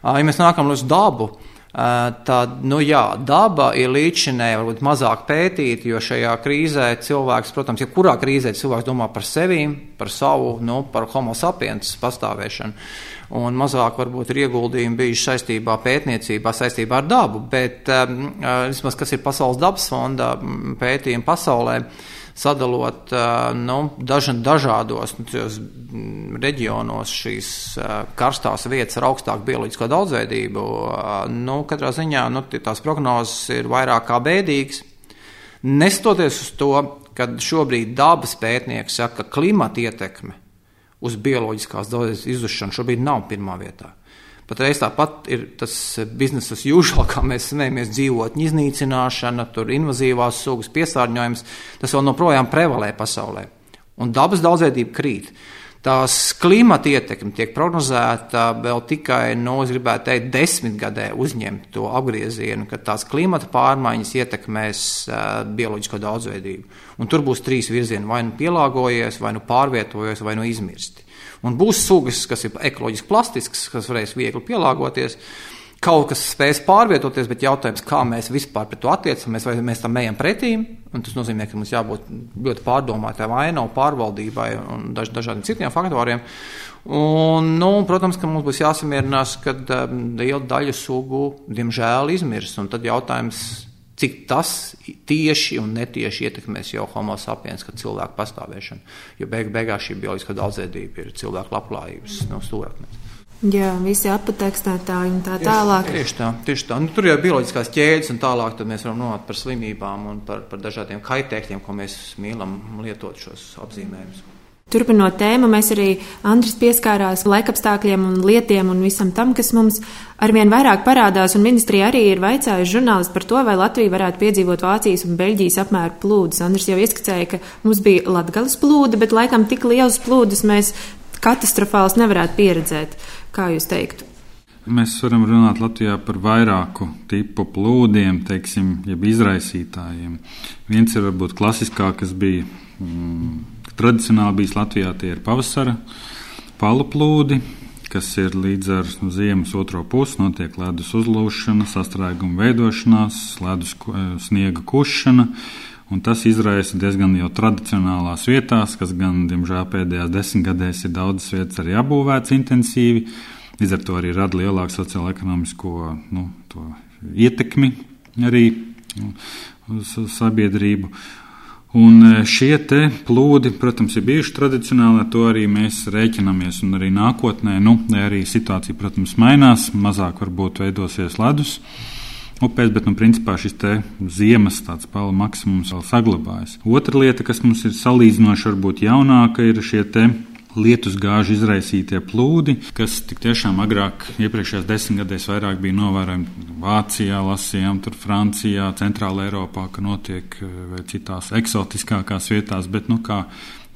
Ja mēs nākam uz dabu, Tad, nu jā, daba ir līdzinēji varbūt mazāk pētīta, jo šajā krīzē cilvēks, protams, ja kurā krīzē cilvēks domā par sevi, par savu, nu, par homo sapiens pastāvēšanu. Un mazāk varbūt ir ieguldījumi bijuši saistībā pētniecībā, saistībā ar dabu, bet vismaz kas ir Pasaules dabas fonda pētījumi pasaulē, uh, sadalot nu, daž, dažādos nu, reģionos šīs karstās vietas ar augstāku bioloģisko daudzveidību. Nu, katrā ziņā nu, tās prognozes ir vairāk kā bēdīgas. Nestoties uz to, ka šobrīd dabas pētnieki saka, ka klimata ietekme uz bioloģiskās daudzveidības izzušanu šobrīd nav pirmā vietā. Patreiz tāpat ir tas biznesa usual, kā mēs smējamies, dzīvotņu iznīcināšana, tur invazīvās sugas piesārņojums, tas vēl joprojām prevalē pasaulē. Un dabas daudzveidība krīt. Tās klimata ietekme tiek prognozēta vēl tikai, nu, es gribētu teikt, desmitgadē uzņemt to apgriezienu, ka tās klimata pārmaiņas ietekmēs bioloģisko daudzveidību. Un tur būs trīs virzieni - vai nu pielāgojies, vai nu pārvietojies, vai nu izmirsti. Un būs sugas, kas ir ekoloģiski plastiskas, kas varēs viegli pielāgoties. Kaut kas spēs pārvietoties, bet jautājums, kā mēs vispār pret to attiecamies, vai mēs tam ejam pretī. Tas nozīmē, ka mums jābūt ļoti pārdomātai vainai, pārvaldībai un daž, dažādiem citiem faktoriem. Un, nu, protams, ka mums būs jāsamierinās, ka um, liela daļa sugu, diemžēl, izmirs. Tad jautājums, cik tas tieši un netieši ietekmēs jau homo sapiens, kā cilvēku pastāvēšanu. Jo beig beigās šī bioloģiskā daudzveidība ir cilvēku labklājības no stūrakmens. Jā, visi apatekstētāji un tā tālāk. Tieši tā, tieši tā. Nu, tur jau ir bioloģiskās ķēdes, un tālāk mēs varam runāt par slimībām un par, par dažādiem kaitēkļiem, ko mēs mīlam lietot šos apzīmējumus. Turpinot tēmu, mēs arī Andris pieskārās laikapstākļiem un lietiem un visam tam, kas mums arvien vairāk parādās, un ministrija arī ir vaicājusi žurnālisti par to, vai Latvija varētu piedzīvot Vācijas un Beļģijas apmēru plūdus. Andris jau ieskicēja, ka mums bija Latgales plūdi, bet laikam tik liels plūdus mēs katastrofāls nevarētu pieredzēt. Kā jūs teiktu? Mēs varam runāt Latvijā par vairāku tipu plūdiem, teiksim, jeb izraisītājiem. Viens ir varbūt klasiskākais, kas bija. Mm, Tradicionāli bijis Latvijā tie ir pavasara palu plūdi, kas ir līdz ar ziemas otro pusi, notiek ledus uzlūšana, sastrēguma veidošanās, ledus eh, sniega kušana. Un tas izraisa diezgan jau tradicionālās vietās, kas gan, diemžēl, pēdējās desmitgadēs ir daudzas vietas arī apbūvētas intensīvi. Līdz ar to arī rada lielāku sociālo-ekonomisko nu, ietekmi arī nu, uz sabiedrību. Un e, šie plūdi, protams, ir bijuši tradicionāli, ar to arī mēs rēķinamies. Un arī nākotnē, nu, arī situācija, protams, mainās, mazāk varbūt veidosies ledus upēs, bet, nu, principā šis ziemas pala maksimums vēl saglabājas. Otra lieta, kas mums ir salīdzinoši varbūt jaunāka, ir šie lietus gāžu izraisītie plūdi, kas tiešām agrāk, iepriekšējās desmitgadēs, vairāk bija novērojami Vācijā, lasījām, tur Francijā, Centrālā Eiropā, ka notiek eh, vai citās eksotiskākās vietās, bet nu kā.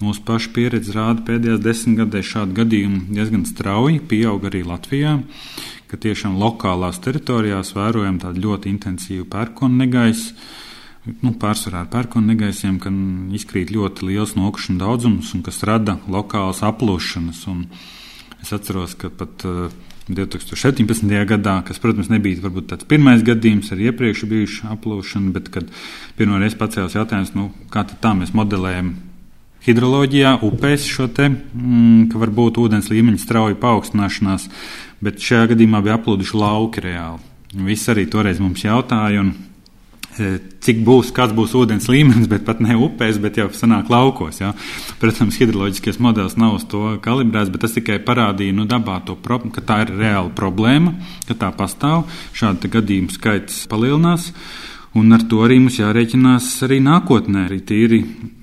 Mūsu paša pieredze rāda, ka pēdējās desmitgadēs šādu gadījumu diezgan strauji pieauga arī Latvijā, ka tiešām lokālās teritorijās vērojam tādu ļoti intensīvu pērkonu negaisu nu, pārsvarā ar pērkonu negaisiem, kad izkrīt ļoti liels nokrišņu daudzums un kas rada lokālas aplūšanas. Un es atceros, ka pat uh, 2017. gadā, kas, protams, nebija varbūt tāds pirmais gadījums ar iepriekš bijušu aplūšanu, bet kad pirmo reizi pacēlās jautājums, nu, kā tā mēs modelējam hidroloģijā, upēs šo te, mm, ka var būt ūdens līmeņa strauja paaugstināšanās, bet šajā gadījumā bija aplūduši lauki reāli. Visi arī toreiz mums jautāja, un E, cik būs, kāds būs ūdens līmenis, bet pat ne upēs, bet jau sanāk laukos. Ja. Protams, hidroloģiskais modelis nav uz to kalibrēts, bet tas tikai parādīja nu, dabā to, ka tā ir reāla problēma, ka tā pastāv, šāda gadījuma skaits palielinās. Un ar to arī mums jārēķinās arī nākotnē, arī tīri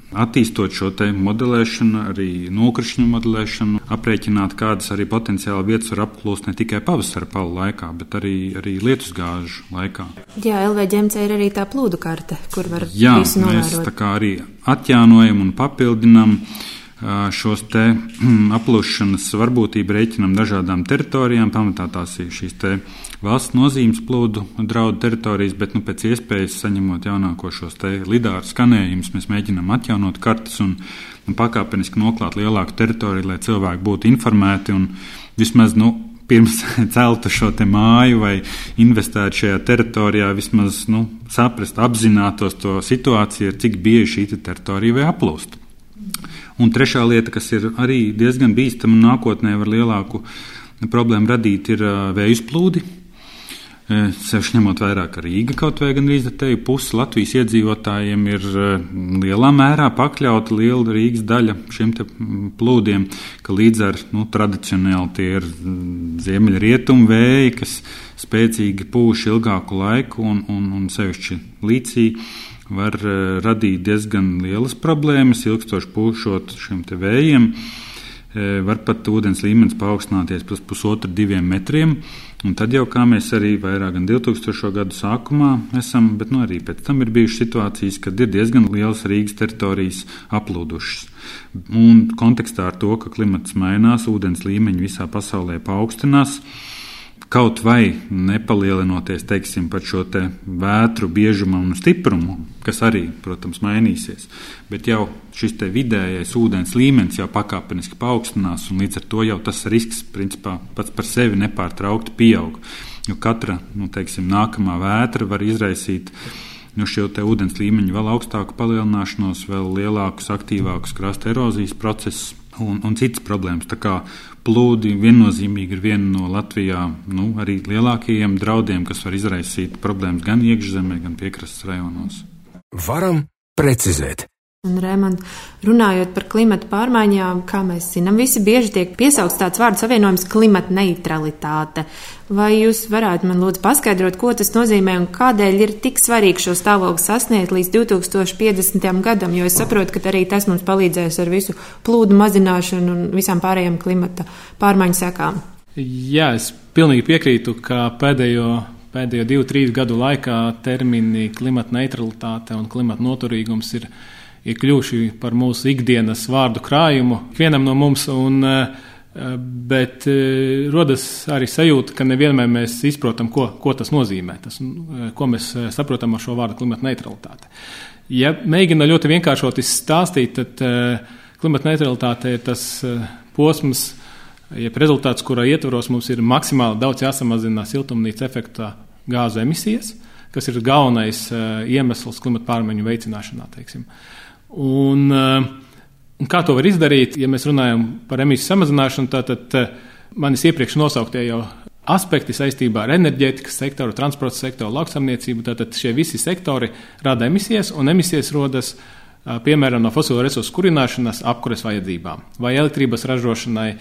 Attīstot šo modelēšanu, arī nokrišņu modelēšanu, aprēķināt, kādas arī potenciāli vietas var apklust ne tikai pavasara palu laikā, bet arī, arī lietusgāžu laikā. Jā, LVģemce ir arī tā plūdu karte, kur var Jā, visu novērot. Jā, mēs tā kā arī atjaunojam un papildinam. Šos te aplūšanas varbūtību rēķinam dažādām teritorijām. Pamatā tās ir šīs valsts nozīmes plūdu draudu teritorijas, bet nu, pēc iespējas saņemot jaunāko šos lidāru skanējumus, mēs mēģinām atjaunot kartes un, un pakāpeniski noklāt lielāku teritoriju, lai cilvēki būtu informēti un vismaz nu, pirms celtu šo māju vai investētu šajā teritorijā, vismaz nu, saprast, apzinātos to situāciju, cik bieži šī teritorija vai aplūst. Un trešā lieta, kas ir arī diezgan bīstama nākotnē var lielāku problēmu radīt, ir vēju plūdi. Sevišķi ņemot vērā, ka Rīga kaut vai gandrīz te pusi Latvijas iedzīvotājiem ir lielā mērā pakļauta liela Rīgas daļa šiem plūdiem, ka līdz ar nu, tradicionāli tie ir ziemeļrietumu vēji, kas spēcīgi pūš ilgāku laiku un, un, un sevišķi līdzīgi var uh, radīt diezgan lielas problēmas, ilgstoši pūšot šiem vējiem. Uh, var pat ūdens līmenis paaugstināties par pusotru, diviem metriem. Un tad jau, kā mēs arī vairāk gan 2000. gadu sākumā esam, bet nu, arī pēc tam ir bijušas situācijas, kad ir diezgan lielas Rīgas teritorijas aplūdušas. Un kontekstā ar to, ka klimats mainās, ūdens līmeņi visā pasaulē paaugstinās, kaut vai nepalielinoties teiksim, par šo te vētru biežumu un stiprumu, kas arī, protams, mainīsies. Bet jau šis vidējais ūdens līmenis jau pakāpeniski paaugstinās, un līdz ar to jau tas risks principā, pats par sevi nepārtraukti pieaug. Jo katra nu, teiksim, nākamā vētra var izraisīt nu, šo ūdens līmeņa vēl augstāku palielināšanos, vēl lielākus, aktīvākus krasta erozijas procesus un, un citas problēmas. Tā kā plūdi viennozīmīgi ir viena no Latvijā nu, arī lielākajiem draudiem, kas var izraisīt problēmas gan iekšzemē, gan piekrastes rajonos. Varam precizēt. Un, Rēmond, runājot par klimatu pārmaiņām, kā mēs zinām, visi bieži tiek piesaukts tāds vārdu savienojums - klimata neutralitāte. Vai jūs varētu man lūdzu paskaidrot, ko tas nozīmē un kādēļ ir tik svarīgi šo stāvokli sasniegt līdz 2050. gadam? Jo es saprotu, ka arī tas mums palīdzēs ar visu plūdu mazināšanu un visām pārējām klimata pārmaiņu sekām. Jā, es pilnīgi piekrītu, ka pēdējo pēdējo divu, trīs gadu laikā termini klimata neutralitāte un klimata noturīgums ir ir kļuvuši par mūsu ikdienas vārdu krājumu ikvienam no mums. Un, eh, Bet eh, rodas arī sajūta, ka nevienmēr mēs izprotam, ko, ko tas nozīmē, tas, ko mēs saprotam ar šo vārdu klimata neutralitāte. Ja mēģina ļoti vienkāršot izstāstīt, tad klimata neutralitāte ir tas posms, jeb rezultāts, kura ietvaros mums ir maksimāli daudz jāsamazina siltumnīca efekta gāzu emisijas, kas ir galvenais iemesls klimata pārmaiņu veicināšanā. Teiksim. Un, eh, un kā to var izdarīt, ja mēs runājam par emisiju samazināšanu, tad eh, manis iepriekš nosauktie jau aspekti saistībā ar enerģētikas sektoru, transporta sektoru, lauksaimniecību. Tātad šie visi sektori rada emisijas, un emisijas rodas eh, piemēram no fosilo resursu kurināšanas apkures vajadzībām vai elektrības ražošanai.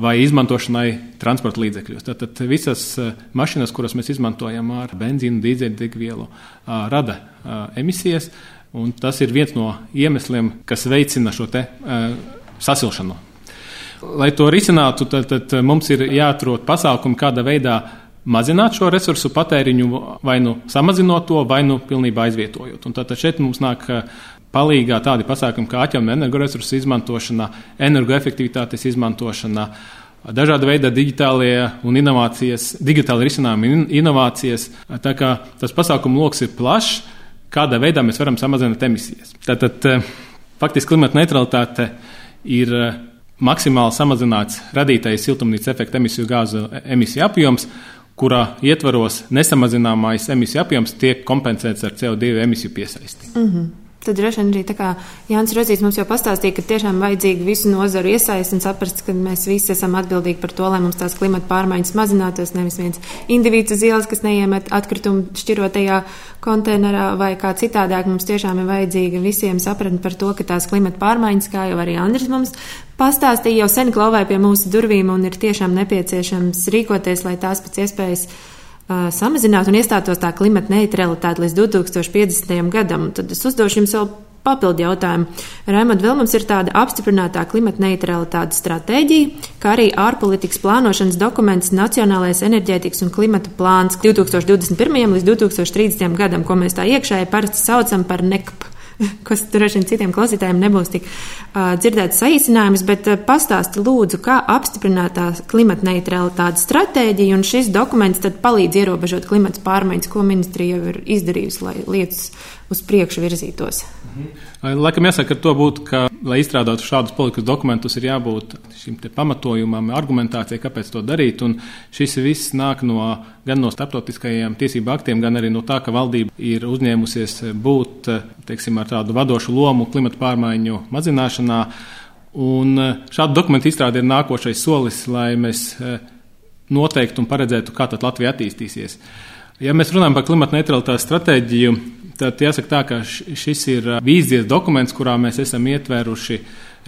Vai izmantošanai transporta līdzekļos. Tātad visas mašīnas, kuras mēs izmantojam ar benzīnu, dīzeļdegvielu, rada emisijas. Un tas ir viens no iemesliem, kas veicina šo te, uh, sasilšanu. Lai to risinātu, tad, tad mums ir jāatrod pasākumi, kādā veidā mazināt šo resursu patēriņu, vai nu samazinot to, vai nu pilnībā aizvietojot. Un tātad šeit mums nāk palīdzīgā tādi pasākumi kā atjaunojama energoresursu izmantošana, energoefektivitātes izmantošana, dažāda veida digitālie un inovācijas, digitāli risinājumi un inovācijas. Tā kā tas pasākumu lokus ir plašs, kādā veidā mēs varam samazināt emisijas. Tātad faktiski klimata neutralitāte ir maksimāli samazināts radītais siltumnīca efekta emisiju gāzu emisiju apjoms, kurā ietvaros nesamazināmais emisiju apjoms tiek kompensēts ar CO2 emisiju piesaisti. Mm -hmm. Tad droši vien arī tā kā Jānis Rozīts mums jau pastāstīja, ka tiešām vajadzīga visu nozaru iesaist un saprast, ka mēs visi esam atbildīgi par to, lai mums tās klimata pārmaiņas mazinātos. Nevis viens individs uz ielas, kas neiemet atkritumu šķirotajā konteinerā vai kā citādāk. Mums tiešām ir vajadzīga visiem sapratni par to, ka tās klimata pārmaiņas, kā jau arī Andris mums pastāstīja, jau sen klauvē pie mūsu durvīm un ir tiešām nepieciešams rīkoties, lai tās pēc iespējas samazināt un iestātos tā klimata neutralitāte līdz 2050. gadam. Tad es uzdošu jums vēl papildu jautājumu. Raimond, vēl mums ir tāda apstiprinātā klimata neutralitātes stratēģija, kā arī ārpolitikas plānošanas dokuments Nacionālais enerģētikas un klimata plāns 2021. līdz 2030. gadam, ko mēs tā iekšēji parasti saucam par NECP kas droši vien citiem klausītājiem nebūs tik uh, dzirdēts saīsinājums, bet uh, pastāsti lūdzu, kā apstiprinātā klimata neutralitātes stratēģija un šis dokuments tad palīdz ierobežot klimata pārmaiņas, ko ministrija jau ir izdarījusi, lai lietas uz priekšu virzītos. Mhm. Laikam jāsaka, ka to būtu, ka, lai izstrādātu šādus politikas dokumentus, ir jābūt šim pamatojumam, argumentācijai, kāpēc to darīt. Un šis viss nāk no, gan no starptautiskajiem tiesību aktiem, gan arī no tā, ka valdība ir uzņēmusies būt teiksim, ar tādu vadošu lomu klimata pārmaiņu mazināšanā. Un šādu dokumentu izstrāde ir nākošais solis, lai mēs noteiktu un paredzētu, kā Latvija attīstīsies. Ja mēs runājam par klimata neutralitātes stratēģiju, Tad jāsaka tā, ka šis ir vīzijas dokuments, kurā mēs esam ietvēruši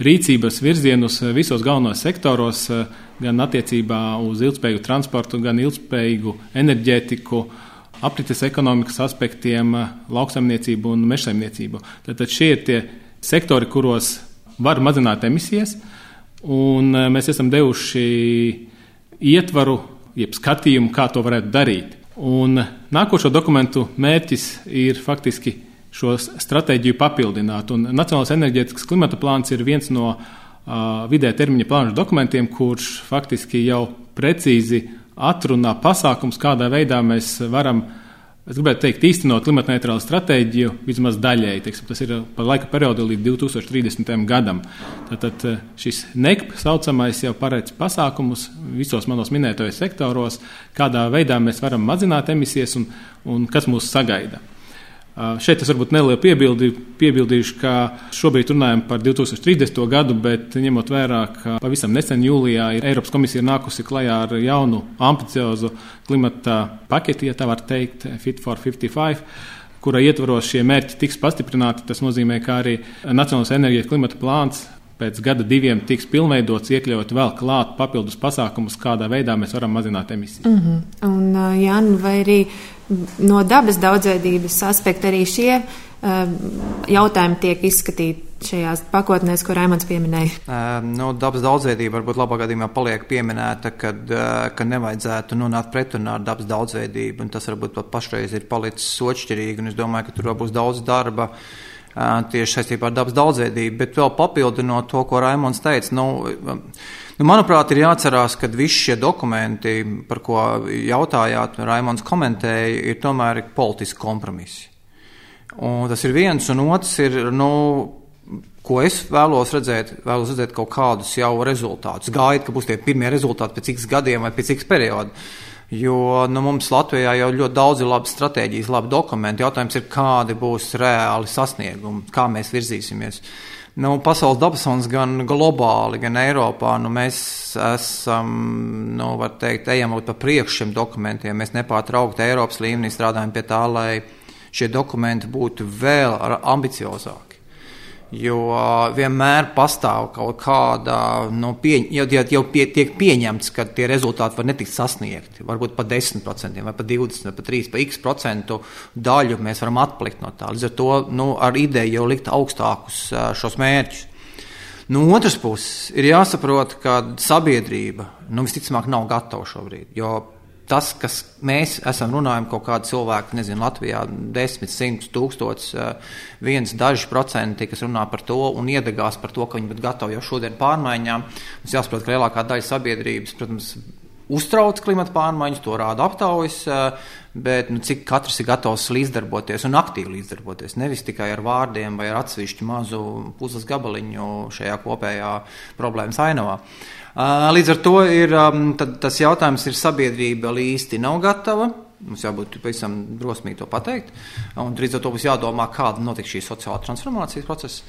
rīcības virzienus visos galvenos sektoros, gan attiecībā uz ilgspējīgu transportu, gan ilgspējīgu enerģētiku, aprites ekonomikas aspektiem, lauksaimniecību un mežsaimniecību. Tad šie ir tie sektori, kuros var mazināt emisijas, un mēs esam devuši ietvaru, jeb skatījumu, kā to varētu darīt. Un nākošo dokumentu mērķis ir faktiski šo stratēģiju papildināt. Un Nacionālais enerģētikas klimata plāns ir viens no uh, vidē termiņa plānu dokumentiem, kurš faktiski jau precīzi atrunā pasākums, kādā veidā mēs varam uh, Es gribētu teikt, īstenot klimata neitrālu stratēģiju vismaz daļēji. Teiksim, tas ir par laika periodu līdz 2030. gadam. Tātad eh, šis NECP saucamais jau paredz pasākumus visos manos minētajos sektoros, kādā veidā mēs varam mazināt emisijas un, un kas mūs sagaida. Šeit es varbūt nelielu piebildi, piebildīšu, ka šobrīd runājam par 2030. gadu, bet ņemot vērā, ka pavisam nesen jūlijā ir Eiropas komisija nākusi klajā ar jaunu ambiciozu klimata paketi, ja tā var teikt, Fit for 55 kura ietvaros šie mērķi tiks pastiprināti. Tas nozīmē, ka arī Nacionālais enerģijas klimata plāns pēc gada diviem tiks pilnveidots, iekļaut vēl klāt papildus pasākumus, kādā veidā mēs varam mazināt emisijas. Mm -hmm. Un, Jāni, vai arī no dabas daudzveidības aspekta arī šie uh, jautājumi tiek izskatīti šajās pakotnēs, ko Raimons pieminēja? Uh, no dabas daudzveidība varbūt labā gadījumā paliek pieminēta, kad, uh, ka nevajadzētu nonākt pretrunā ar dabas daudzveidību, un tas varbūt pat pašreiz ir palicis sočķirīgi, un es domāju, ka tur būs daudz darba. Uh, tieši saistībā ar dabas daudzveidību. Bet vēl papildinot to, ko Raimons teica, nu, nu, manuprāt, ir jāatcerās, ka visi šie dokumenti, par ko jautājāt, Raimons komentēja, ir tomēr politiski kompromisi. Un tas ir viens, un otrs ir, nu, ko es vēlos redzēt, vēlos redzēt kaut kādus jau rezultātus. Gaidu, ka būs tie pirmie rezultāti pēc x gadiem vai pēc x periodu. Jo nu, mums Latvijā jau ļoti daudz ir labi stratēģijas, labi dokumenti. Jautājums ir, kādi būs reāli sasniegumi, kā mēs virzīsimies. Nu, pasaules dabasons gan globāli, gan Eiropā, nu, mēs esam, nu, var teikt, ejam pa priekšu šiem dokumentiem. Mēs nepārtraukti Eiropas līmenī strādājam pie tā, lai šie dokumenti būtu vēl ambiciozāki. Jo vienmēr pastāv kaut kāda, nu, pieņ, jau, jau, pie, tiek pieņemts, ka tie rezultāti var netikt sasniegti. Varbūt par 10%, vai par 20%, vai par 3%, par x procentu daļu mēs varam atpalikt no tā. Līdz ar to nu, ar ideju jau likt augstākus šos mērķus. No otras puses, ir jāsaprot, ka sabiedrība nu, visticamāk nav gatava šobrīd. Jo tas, kas mēs esam runājami, kaut kādi cilvēki, nezinu, Latvijā desmit, simts, tūkstots, eh, viens, daži procenti, kas runā par to un iedegās par to, ka viņi būtu gatavi jau šodien pārmaiņām. Mums jāsaprot, ka lielākā daļa sabiedrības, protams, uztrauc klimata pārmaiņas, to rāda aptaujas, eh, bet nu, cik katrs ir gatavs līdzdarboties un aktīvi līdzdarboties. Nevis tikai ar vārdiem vai ar atsevišķu mazu puzles gabaliņu šajā kopējā problēmas ainavā. Eh, līdz ar to ir, um, tas jautājums ir sabiedrība īsti nav gatava Mums jābūt pavisam drosmīgi to pateikt. Un drīz ar to būs jādomā, kāda notiks šī sociālā transformācijas procesa.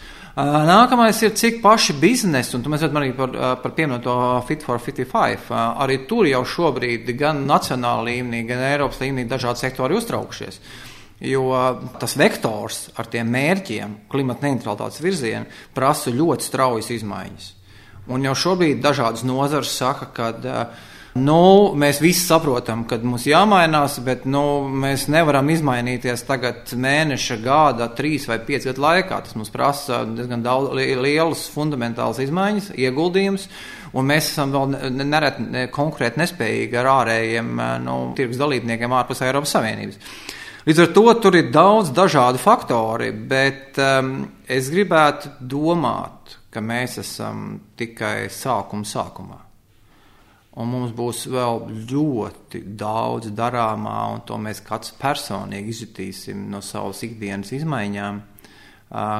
Nākamais ir, cik paši biznesi, un mēs redzam arī par, par pieminēto Fit for 55. Arī tur jau šobrīd gan nacionāla līmenī, gan Eiropas līmenī dažādi sektori uztraukšies. Jo tas vektors ar tiem mērķiem, klimata neutralitātes virzienu, prasa ļoti straujas izmaiņas. Un jau šobrīd dažādas nozares saka, ka uh, Nu, mēs visi saprotam, ka mums jāmainās, bet nu, mēs nevaram izmainīties tagad mēneša, gada, trīs vai piecu gadu laikā. Tas mums prasa diezgan daudz, lielas fundamentālas izmaiņas, ieguldījumus, un mēs esam vēl nereti ne, konkrēti nespējīgi ar ārējiem nu, tirgus dalībniekiem ārpus Eiropas Savienības. Līdz ar to tur ir daudz dažādu faktori, bet um, es gribētu domāt, ka mēs esam tikai sākuma sākumā. Un mums būs vēl ļoti daudz darāmā, un to mēs katrs personīgi izjutīsim no savas ikdienas izmaiņām.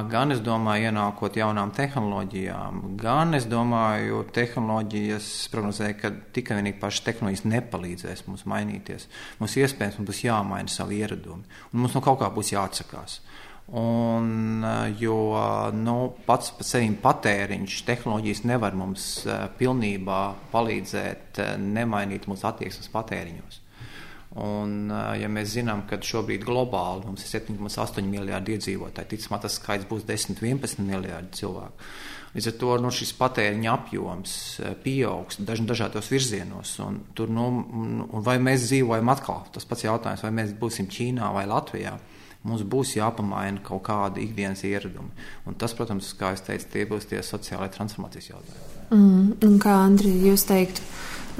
Gan es domāju, ienākot jaunām tehnoloģijām, gan es domāju, tehnoloģijas prognozēja, ka tikai vienīgi pašas tehnoloģijas nepalīdzēs mums mainīties. Mums iespējams mums būs jāmaina savi ieradumi, un mums no kaut kā būs jāatsakās. Un, eh, jo nu, pats par sevi patēriņš, tehnoloģijas nevar mums uh, pilnībā palīdzēt uh, nemainīt mūsu attieksmes patēriņos. Un, uh, ja mēs zinām, ka šobrīd globāli mums ir 7,8 miljardi iedzīvotāji, ticamāk, tas skaits būs 10, 11 miljardi cilvēku. Līdz ar to nu, šis patēriņa apjoms pieaugs daž, dažādos virzienos. Un, tur, nu, un vai mēs dzīvojam atkal, tas pats jautājums, vai mēs būsim Ķīnā vai Latvijā mums būs jāpamaina kaut kāda ikdienas ieradumi. Un tas, protams, kā jau teicu, tie būs tie sociālai transformācijas jautājumi. Mm, kā Andri, jūs teiktu,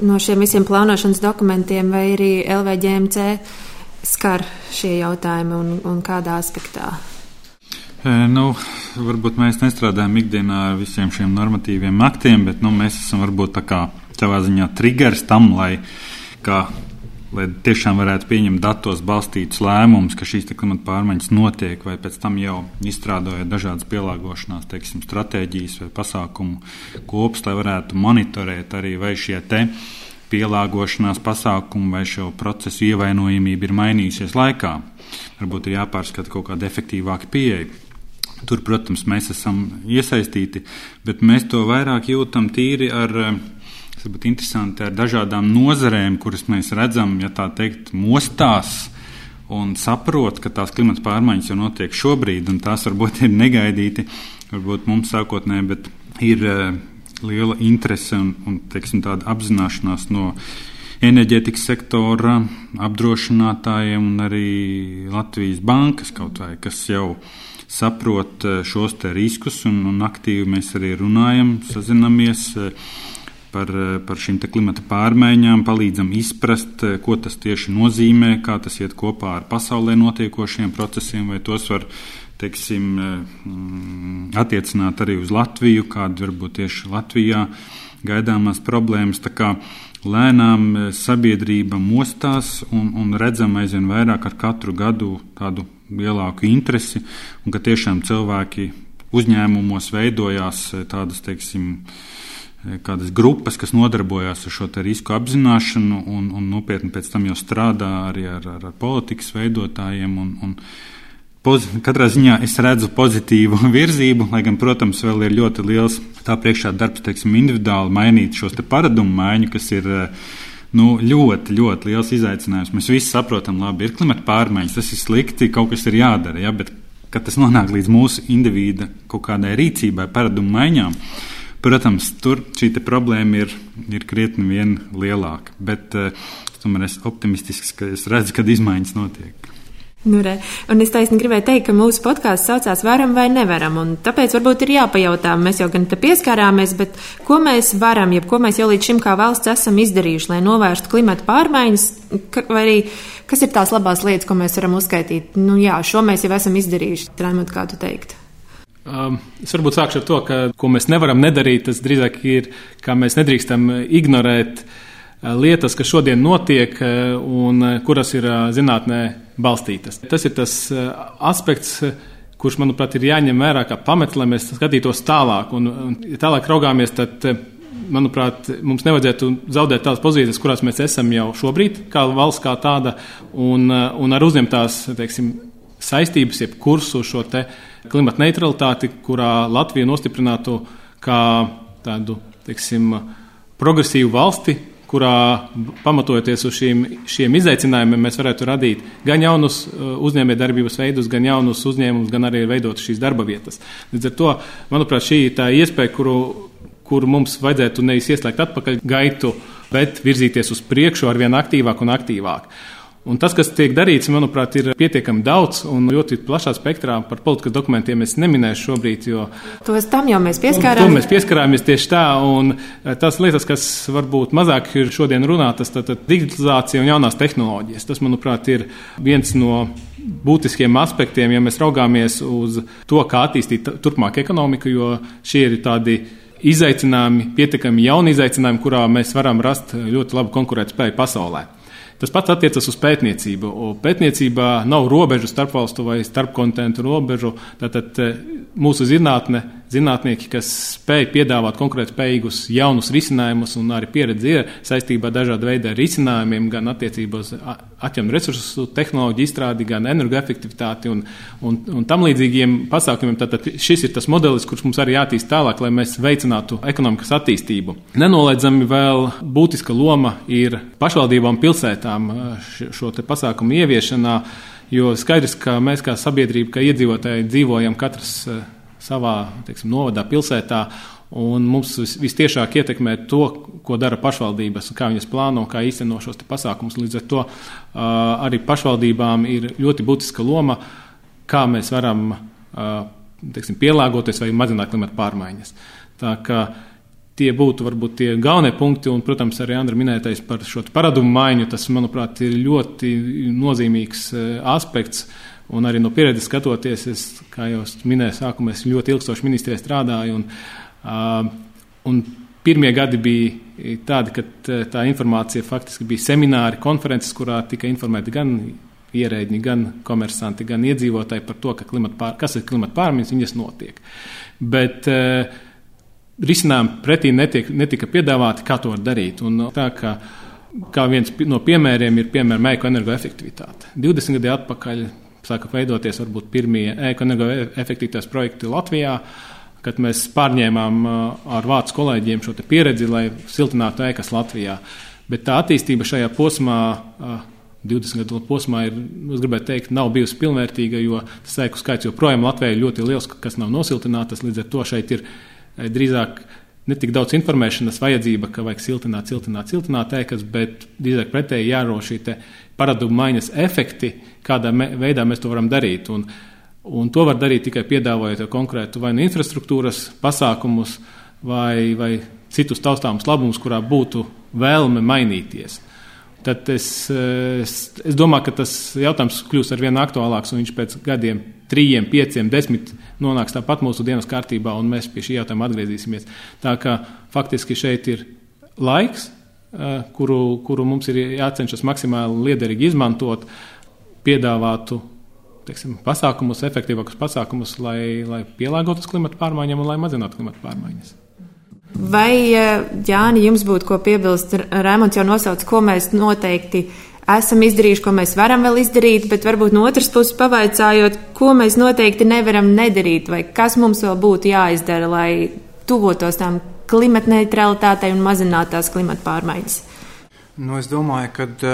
no šiem visiem plānošanas dokumentiem vai arī LVģMC skar šie jautājumi un, un kādā aspektā? E, nu, varbūt mēs nestrādājam ikdienā ar visiem šiem normatīviem aktiem, bet nu, mēs esam varbūt tā kā savā ziņā triggers tam, lai kā lai tiešām varētu pieņemt datos balstītus lēmumus, ka šīs klimata pārmaiņas notiek, vai pēc tam jau izstrādājot dažādas pielāgošanās, teiksim, stratēģijas vai pasākumu kopus, lai varētu monitorēt arī vai šie te pielāgošanās pasākumi vai šo procesu ievainojamība ir mainījusies laikā. Varbūt ir jāpārskata kaut kāda efektīvāka pieeja. Tur, protams, mēs esam iesaistīti, bet mēs to vairāk jūtam tīri ar Tas būtu interesanti ar dažādām nozarēm, kuras mēs redzam, ja tā teikt, mostās un saprot, ka tās klimata pārmaiņas jau notiek šobrīd, un tās varbūt ir negaidīti, varbūt mums sākotnēji, bet ir uh, liela interese un, un teiksim, tāda apzināšanās no enerģētikas sektora apdrošinātājiem un arī Latvijas bankas kaut vai, kas jau saprot eh, šos riskus un, un aktīvi mēs arī runājam, sazinamies. Par, eh, par šīm klimata pārmaiņām, palīdzam izprast, eh, ko tas tieši nozīmē, kā tas iet kopā ar pasaulē notiekošiem procesiem, vai tos var teiksim, eh, mm, attiecināt arī uz Latviju, kāda varbūt tieši Latvijā gaidāmās problēmas. Tā kā lēnām sabiedrība mostās un, un redzam aizvien vairāk ar katru gadu tādu lielāku interesi, un ka tiešām cilvēki uzņēmumos veidojās tādas, teiksim, kādas grupas, kas nodarbojās ar šo risku apzināšanu un, un nopietni pēc tam jau strādā arī ar, ar, ar politikas veidotājiem. Un, un poz, katrā ziņā es redzu pozitīvu virzību, lai gan, protams, vēl ir ļoti liels tā priekšā darbs, teiksim, individuāli mainīt šos paradumu maiņu, kas ir nu, ļoti, ļoti liels izaicinājums. Mēs visi saprotam, labi, ir klimata pārmaiņas, tas ir slikti, kaut kas ir jādara, ja, bet kad tas nonāk līdz mūsu indivīda kaut kādai rīcībai, paradumu maiņām, Protams, tur šī problēma ir, ir krietni lielāka, bet uh, tomēr esmu optimistisks, ka es redzu, ka izmaiņas notiek. Nu, re. un es taisni gribēju teikt, ka mūsu podkāsts saucās Varam vai nevaram, tāpēc varbūt ir jāpajautā, mēs jau gan te pieskārāmies, bet ko mēs varam, jeb ko mēs jau līdz šim kā valsts esam izdarījuši, lai novērstu klimata pārmaiņas, vai arī kas ir tās labās lietas, ko mēs varam uzskaitīt? Nu jā, šo mēs jau esam izdarījuši, Raimot, kā tu teikt. Um, es varbūt sākšu ar to, ka, ko mēs nevaram nedarīt, tas drīzāk ir, ka mēs nedrīkstam ignorēt uh, lietas, kas šodien notiek eh, un eh, kuras ir zinātnē balstītas. Tas ir tas aspekts, kurš, manuprāt, ir jāņem vērā kā pamats, lai mēs skatītos tālāk. Un, un ja tālāk raugāmies, tad, manuprāt, mums nevajadzētu zaudēt tās pozīcijas, kurās mēs esam jau šobrīd, kā valsts kā tāda, un, un ar uzņemtās teiksim, saistības, jeb kursu šo klimata neutralitāti, kurā Latvija nostiprinātu kā tādu teiksim, progresīvu valsti, kurā pamatojoties uz šīm, šiem izaicinājumiem, mēs varētu radīt gan jaunus uh, uzņēmējdarbības veidus, gan jaunus uzņēmumus, gan arī veidot šīs darba vietas. Līdz ar to, manuprāt, šī ir tā iespēja, kuru, kuru mums vajadzētu nevis ieslēgt atpakaļ gaitu, bet virzīties uz priekšu ar vien aktīvāk un aktīvāk. Un tas, kas tiek darīts, manuprāt, ir pietiekami daudz un ļoti plašā spektrā. Par politikas dokumentiem es neminēšu šobrīd, jo tos tam jau mēs pieskārāmies. To mēs pieskarāmies tieši tā, un eh, tās lietas, kas varbūt mazāk ir šodien runātas, tad, tad digitalizācija un jaunās tehnoloģijas. Tas, manuprāt, ir viens no būtiskiem aspektiem, ja mēs raugāmies uz to, kā attīstīt turpmāk ekonomiku, jo šie ir tādi izaicinājumi, pietiekami jauni izaicinājumi, kurā mēs varam rast ļoti labu konkurētspēju pasaulē. Tas pats attiecas uz pētniecību. Pētniecībā nav robežu starpvalstu vai starpkontinentu robežu. Tātad eh, mūsu zinātne zinātnieki, kas spēj piedāvāt konkurētspējīgus jaunus risinājumus, un arī pieredze ir saistībā ar dažādu veidu risinājumiem, gan attiecībā uz atņemtu resursu tehnoloģiju izstrādi, gan energoefektivitāti un, un, un tam līdzīgiem pasākumiem. Tātad šis ir tas modelis, kurš mums arī jātīst tālāk, lai mēs veicinātu ekonomikas attīstību. Nenoliedzami vēl būtiska loma ir pašvaldībām pilsētām šo pasākumu ieviešanā. Jo skaidrs, ka mēs kā sabiedrība, kā iedzīvotāji dzīvojam katrs savā teiksim, novadā, pilsētā. Un mums vis, vistiešāk ietekmē to, ko dara pašvaldības, kā viņas plāno, kā īsteno šos pasākumus. Līdz ar to uh, arī pašvaldībām ir ļoti būtiska loma, kā mēs varam uh, teiksim, pielāgoties vai mazināt klimata pārmaiņas. Tā kā tie būtu varbūt tie galvenie punkti, un, protams, arī Andra minētais par šo paradumu maiņu, tas, manuprāt, ir ļoti nozīmīgs aspekts. Uh, Un arī no pieredzes skatoties, es, kā jau minēju, sākumā es ļoti ilgstoši ministrijā strādāju. Un, uh, un pirmie gadi bija tādi, ka tā informācija faktiski bija semināri, konferences, kurā tika informēti gan ierēģi, gan komersanti, gan iedzīvotāji par to, pār, kas ir klimata pārmaiņas, viņas notiek. Bet uh, risinājumi pretī netiek, netika piedāvāti, kā to darīt. Un tā, ka, kā viens no piemēriem ir piemēram ekoefektivitāte. 20 gadi atpakaļ sāka veidoties varbūt pirmie ekoefektivitātes projekti Latvijā, kad mēs pārņēmām ar vācu kolēģiem šo pieredzi, lai siltinātu ēkas Latvijā. Bet tā attīstība šajā posmā, 20 gadu posmā, ir, es gribētu teikt, nav bijusi pilnvērtīga, jo tas ēku skaits joprojām Latvijā ir ļoti liels, kas nav nosiltinātas. Līdz ar to šeit ir drīzāk ne tik daudz informēšanas vajadzība, ka vajag siltināt, siltināt, siltināt ēkas, bet drīzāk pretēji jāro šī paradumu maiņas efekti, kādā me, veidā mēs to varam darīt. Un, un to var darīt tikai piedāvājot konkrētu vai nu infrastruktūras pasākumus, vai, vai citus taustāmus labumus, kurā būtu vēlme mainīties. Tad es, es, es domāju, ka tas jautājums kļūs ar vien aktuālāks, un viņš pēc gadiem, trījiem, pieciem, desmit nonāks tāpat mūsu dienas kārtībā, un mēs pie šī jautājuma atgriezīsimies. Tā kā faktiski šeit ir laiks, eh, kuru, kuru mums ir jācenšas maksimāli liederīgi izmantot, piedāvātu teiksim, pasākumus, efektīvākus pasākumus, lai, lai pielāgotos klimata pārmaiņām un lai mazinātu klimata pārmaiņas. Vai, Jāni, jums būtu ko piebilst? Rēmons jau nosauc, ko mēs noteikti esam izdarījuši, ko mēs varam vēl izdarīt, bet varbūt no otras puses pavaicājot, ko mēs noteikti nevaram nedarīt, vai kas mums vēl būtu jāizdara, lai tuvotos tām klimata neutralitātei un mazinātu tās klimata pārmaiņas. Nu, es domāju, ka,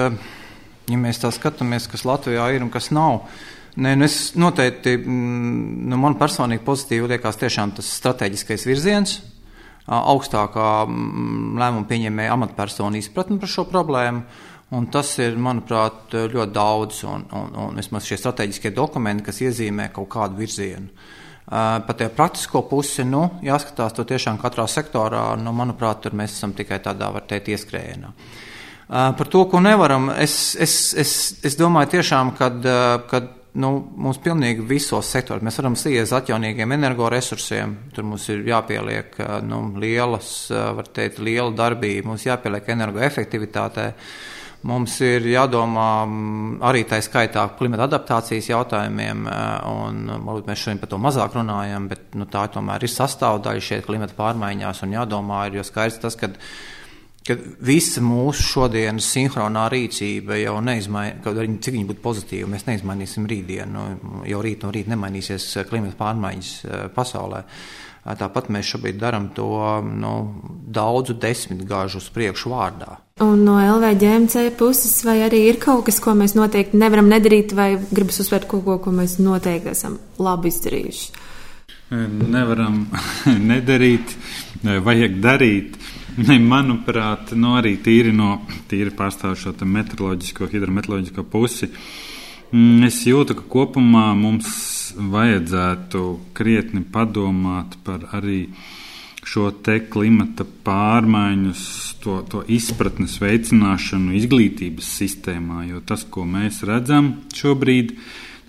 ja mēs tā skatāmies, kas Latvijā ir un kas nav, Nē, nu es noteikti, mm, nu man personīgi pozitīvi liekas tiešām tas strateģiskais virziens, augstākā mm, lēmuma pieņēmēja amatpersonu izpratni par šo problēmu. Un tas ir, manuprāt, ļoti daudz, un, un, un vismaz šie strateģiskie dokumenti, kas iezīmē kaut kādu virzienu. Uh, Par tie praktisko pusi, nu, jāskatās to tiešām katrā sektorā, nu, manuprāt, tur mēs esam tikai tādā, var teikt, ieskrējienā. Uh, par to, ko nevaram, es, es, es, es domāju tiešām, kad, kad nu, mums pilnīgi visos sektoros mēs varam sties atjaunīgiem energoresursiem. Tur mums ir jāpieliek nu, lielas, var teikt, liela darbība, mums jāpieliek energoefektivitātei. Mums ir jādomā mm, arī tā skaitā klimata adaptācijas jautājumiem, eh, un varbūt mēs šodien par to mazāk runājam, bet nu, tā tomēr ir sastāvdaļa šeit klimata pārmaiņās, un jādomā ir, jo skaidrs tas, ka ka visa mūsu šodienas sinhronā rīcība jau neizmainīs, kaut arī cik viņa būtu pozitīva, mēs neizmainīsim rītdienu, jau rīt no rīta nemainīsies klimata pārmaiņas eh, pasaulē. Tāpat mēs šobrīd darām to nu, daudzu desmitgāžu uz priekšu vārdā. Un no LVģMC puses, vai arī ir kaut kas, ko mēs noteikti nevaram nedarīt, vai gribas uzsvērt kaut ko, ko mēs noteikti esam labi izdarījuši? Nevaram nedarīt, vajag darīt. Ne, manuprāt, nu, arī tīri no tīri pārstāvot šo meteoroloģisko, hidrometeoroloģisko pusi. Mm, es jūtu, ka kopumā mums vajadzētu krietni padomāt par arī šo te klimata pārmaiņas, to, to izpratnes veicināšanu izglītības sistēmā, jo tas, ko mēs redzam šobrīd,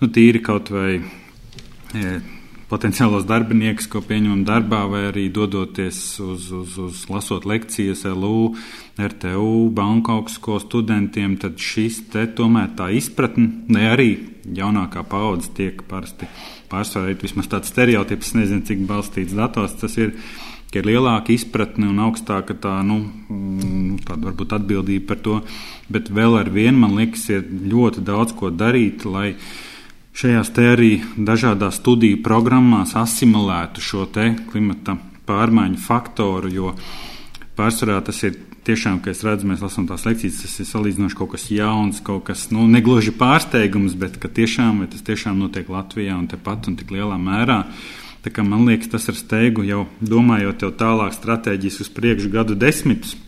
nu, tīri kaut vai e, potenciālos darbiniekus, ko pieņemam darbā, vai arī dodoties uz, uz, uz lasot lekcijas LU, RTU, banku augstskolu studentiem, tad šis te tomēr tā izpratne, ne arī jaunākā paudze tiek parasti pārsvarēt vismaz tāds stereotips, nezinu, cik balstīts datos tas ir, ir lielāka izpratne un augstāka tā, nu, mm, tāda varbūt atbildība par to, bet vēl ar vienu, man liekas, ir ļoti daudz ko darīt, lai šajās te arī dažādās studiju programmās asimilētu šo te klimata pārmaiņu faktoru, jo pārsvarā tas ir tiešām, ka es redzu, mēs lasām tās lekcijas, tas ir salīdzinoši kaut kas jauns, kaut kas nu, negluži pārsteigums, bet tiešām, tas tiešām notiek Latvijā un tepat un tik lielā mērā. Tā kā man liekas, tas ar steigu jau domājot tālāk stratēģijas uz priekšu gadu desmitus,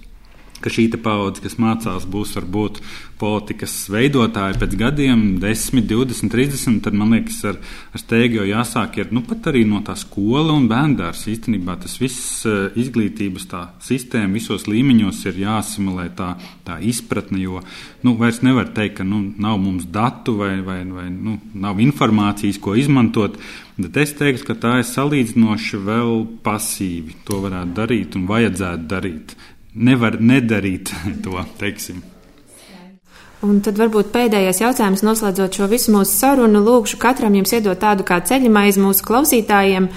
ka šī paudze, kas mācās, būs varbūt politikas veidotāji pēc gadiem, 10, 20, 30. Tad man liekas, ar, ar steigā jau jāsāk ir nu, pat arī no tā skola un bērndārs. Īstenībā tas viss eh, izglītības sistēma visos līmeņos ir jāsimulē tā, tā izpratne, jo nu, vairs nevar teikt, ka nu, nav mums datu vai, vai, vai nu, nav informācijas, ko izmantot. Bet es teiktu, ka tā ir salīdzinoši vēl pasīvi. To varētu darīt un vajadzētu darīt nevar nedarīt to, teiksim. Un tad varbūt pēdējais jautājums, noslēdzot šo visu mūsu sarunu, lūgšu katram jums iedot tādu kā ceļamaizi mūsu klausītājiem.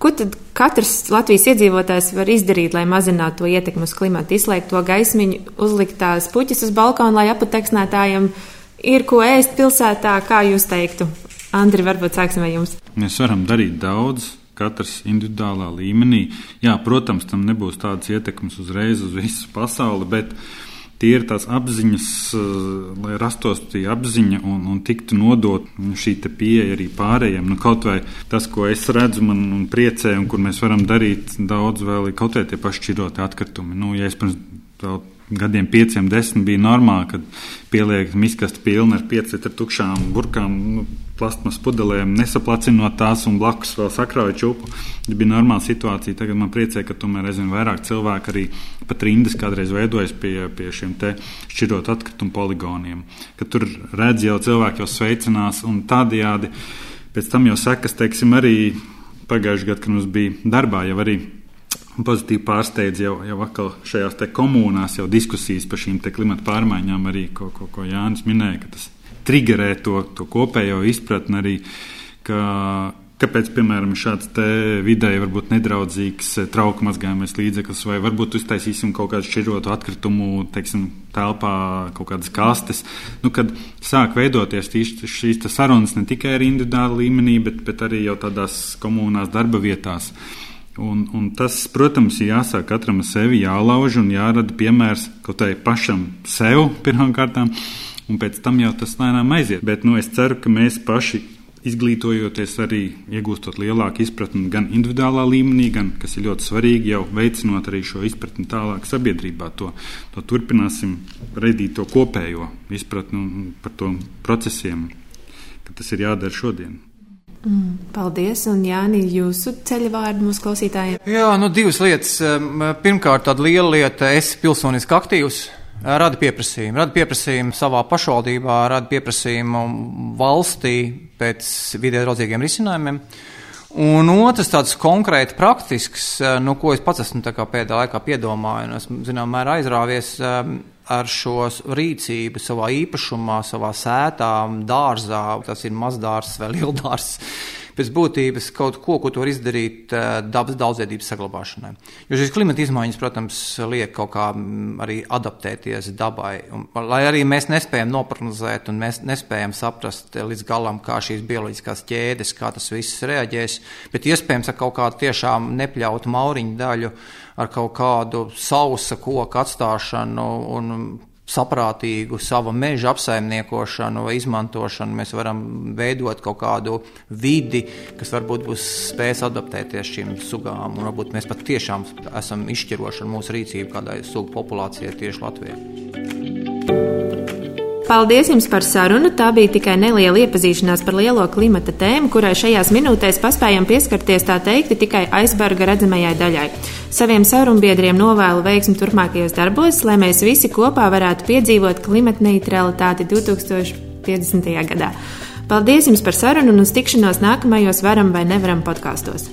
Ko tad katrs Latvijas iedzīvotājs var izdarīt, lai mazinātu to ietekmi uz klimatu, izslēgt to gaismiņu, uzlikt tās puķis uz balkona, lai apateksnētājiem ir ko ēst pilsētā, kā jūs teiktu? Andri, varbūt sāksim ar jums. Mēs varam darīt daudz katrs individuālā līmenī. Jā, protams, tam nebūs tādas ietekmes uzreiz uz visu pasauli, bet tie ir tās apziņas, eh, lai rastos šī apziņa un, un tiktu nodot šī pieeja arī pārējiem. Nu, kaut vai tas, ko es redzu, man priecē, un kur mēs varam darīt daudz vēl, ir kaut vai tie paši šķirotie atkritumi. Nu, ja es pirms vēl gadiem, pieciem, desmit bija normāli, kad pieliek miskastu pilnu ar pieci litru tukšām burkām, nu, plasmas pudelēm, nesaplacinot tās un blakus vēl sakrauja čupu. Tas bija normāla situācija. Tagad man priecē, ka tomēr aizvien vairāk cilvēku arī pat rindas kādreiz veidojas pie, pie šiem te šķirot atkritumu poligoniem. Kad tur redz jau cilvēki jau sveicinās un tādajādi pēc tam jau sekas, teiksim, arī pagājušajā gadā, kad mums bija darbā jau arī pozitīvi pārsteidz jau, jau atkal šajās komunās, jau diskusijas par šīm klimata pārmaiņām, arī ko, ko, ko Jānis minēja, ka tas triggerē to, to kopējo izpratni arī. Ka, Kāpēc, piemēram, šāds vidēji varbūt nedraudzīgs eh, trauku mazgājumais līdzeklis, vai varbūt uztaisīsim kaut kādu šķirotu atkritumu, teiksim, telpā kaut kādas kastes, nu, kad sāk veidoties šīs sarunas ne tikai ar individuālu līmenī, bet, bet arī jau tādās komunās darba vietās. Uh, Un, un tas, protams, ir jāsāk katram sevi jālauž un jārada piemērs kaut kādai pašam sev pirmām kārtām, un pēc tam jau tas lēnām aiziet. Bet nu, es ceru, ka mēs paši izglītojoties, arī iegūstot lielāku izpratni gan individuālā līmenī, gan, kas ir ļoti svarīgi, jau veicinot arī šo izpratni tālāk sabiedrībā. To, to turpināsim radīt to kopējo izpratni par to procesiem, ka tas ir jādara šodien. Mm, paldies, un Jāni, jūsu ceļa vārdu mūsu klausītājiem. Jā, nu divas lietas. Pirmkārt, tāda liela lieta, esi pilsoniski aktīvs rada pieprasījumu. Rada pieprasījumu savā pašvaldībā, rada pieprasījumu valstī pēc vidē draudzīgiem risinājumiem. Un otrs tāds konkrēti praktisks, nu, ko es pats esmu pēdējā laikā piedomājis, un esmu, zinām, mērā aizrāvies ar šo rīcību savā īpašumā, savā sētā, dārzā, tas ir mazdārs vai lieldārs pēc būtības kaut ko, ko var izdarīt eh, dabas daudzveidības saglabāšanai. Jo šīs klimata izmaiņas, protams, liek kaut kā mm, arī adaptēties dabai. Un, lai arī mēs nespējam noprognozēt un mēs nespējam saprast līdz galam, kā šīs bioloģiskās ķēdes, kā tas viss reaģēs, bet iespējams ar kaut kādu tiešām nepļautu mauriņu daļu, ar kaut kādu sausa koku atstāšanu un saprātīgu sava meža apsaimniekošanu vai izmantošanu, mēs varam veidot kaut kādu vidi, kas varbūt būs spējis adaptēties šīm sugām. Un varbūt mēs pat tiešām esam izšķiroši ar mūsu rīcību kādai sugu populācijai tieši Latvijā. Paldies jums par sarunu. Tā bija tikai neliela iepazīšanās par lielo klimata tēmu, kurai šajās minūtēs paspējam pieskarties tā teikti tikai aizberga redzamajai daļai. Saviem sarunbiedriem novēlu veiksmi turpmākajos darbos, lai mēs visi kopā varētu piedzīvot klimata neutralitāti 2050. gadā. Paldies jums par sarunu un uz tikšanos nākamajos varam vai nevaram podkāstos.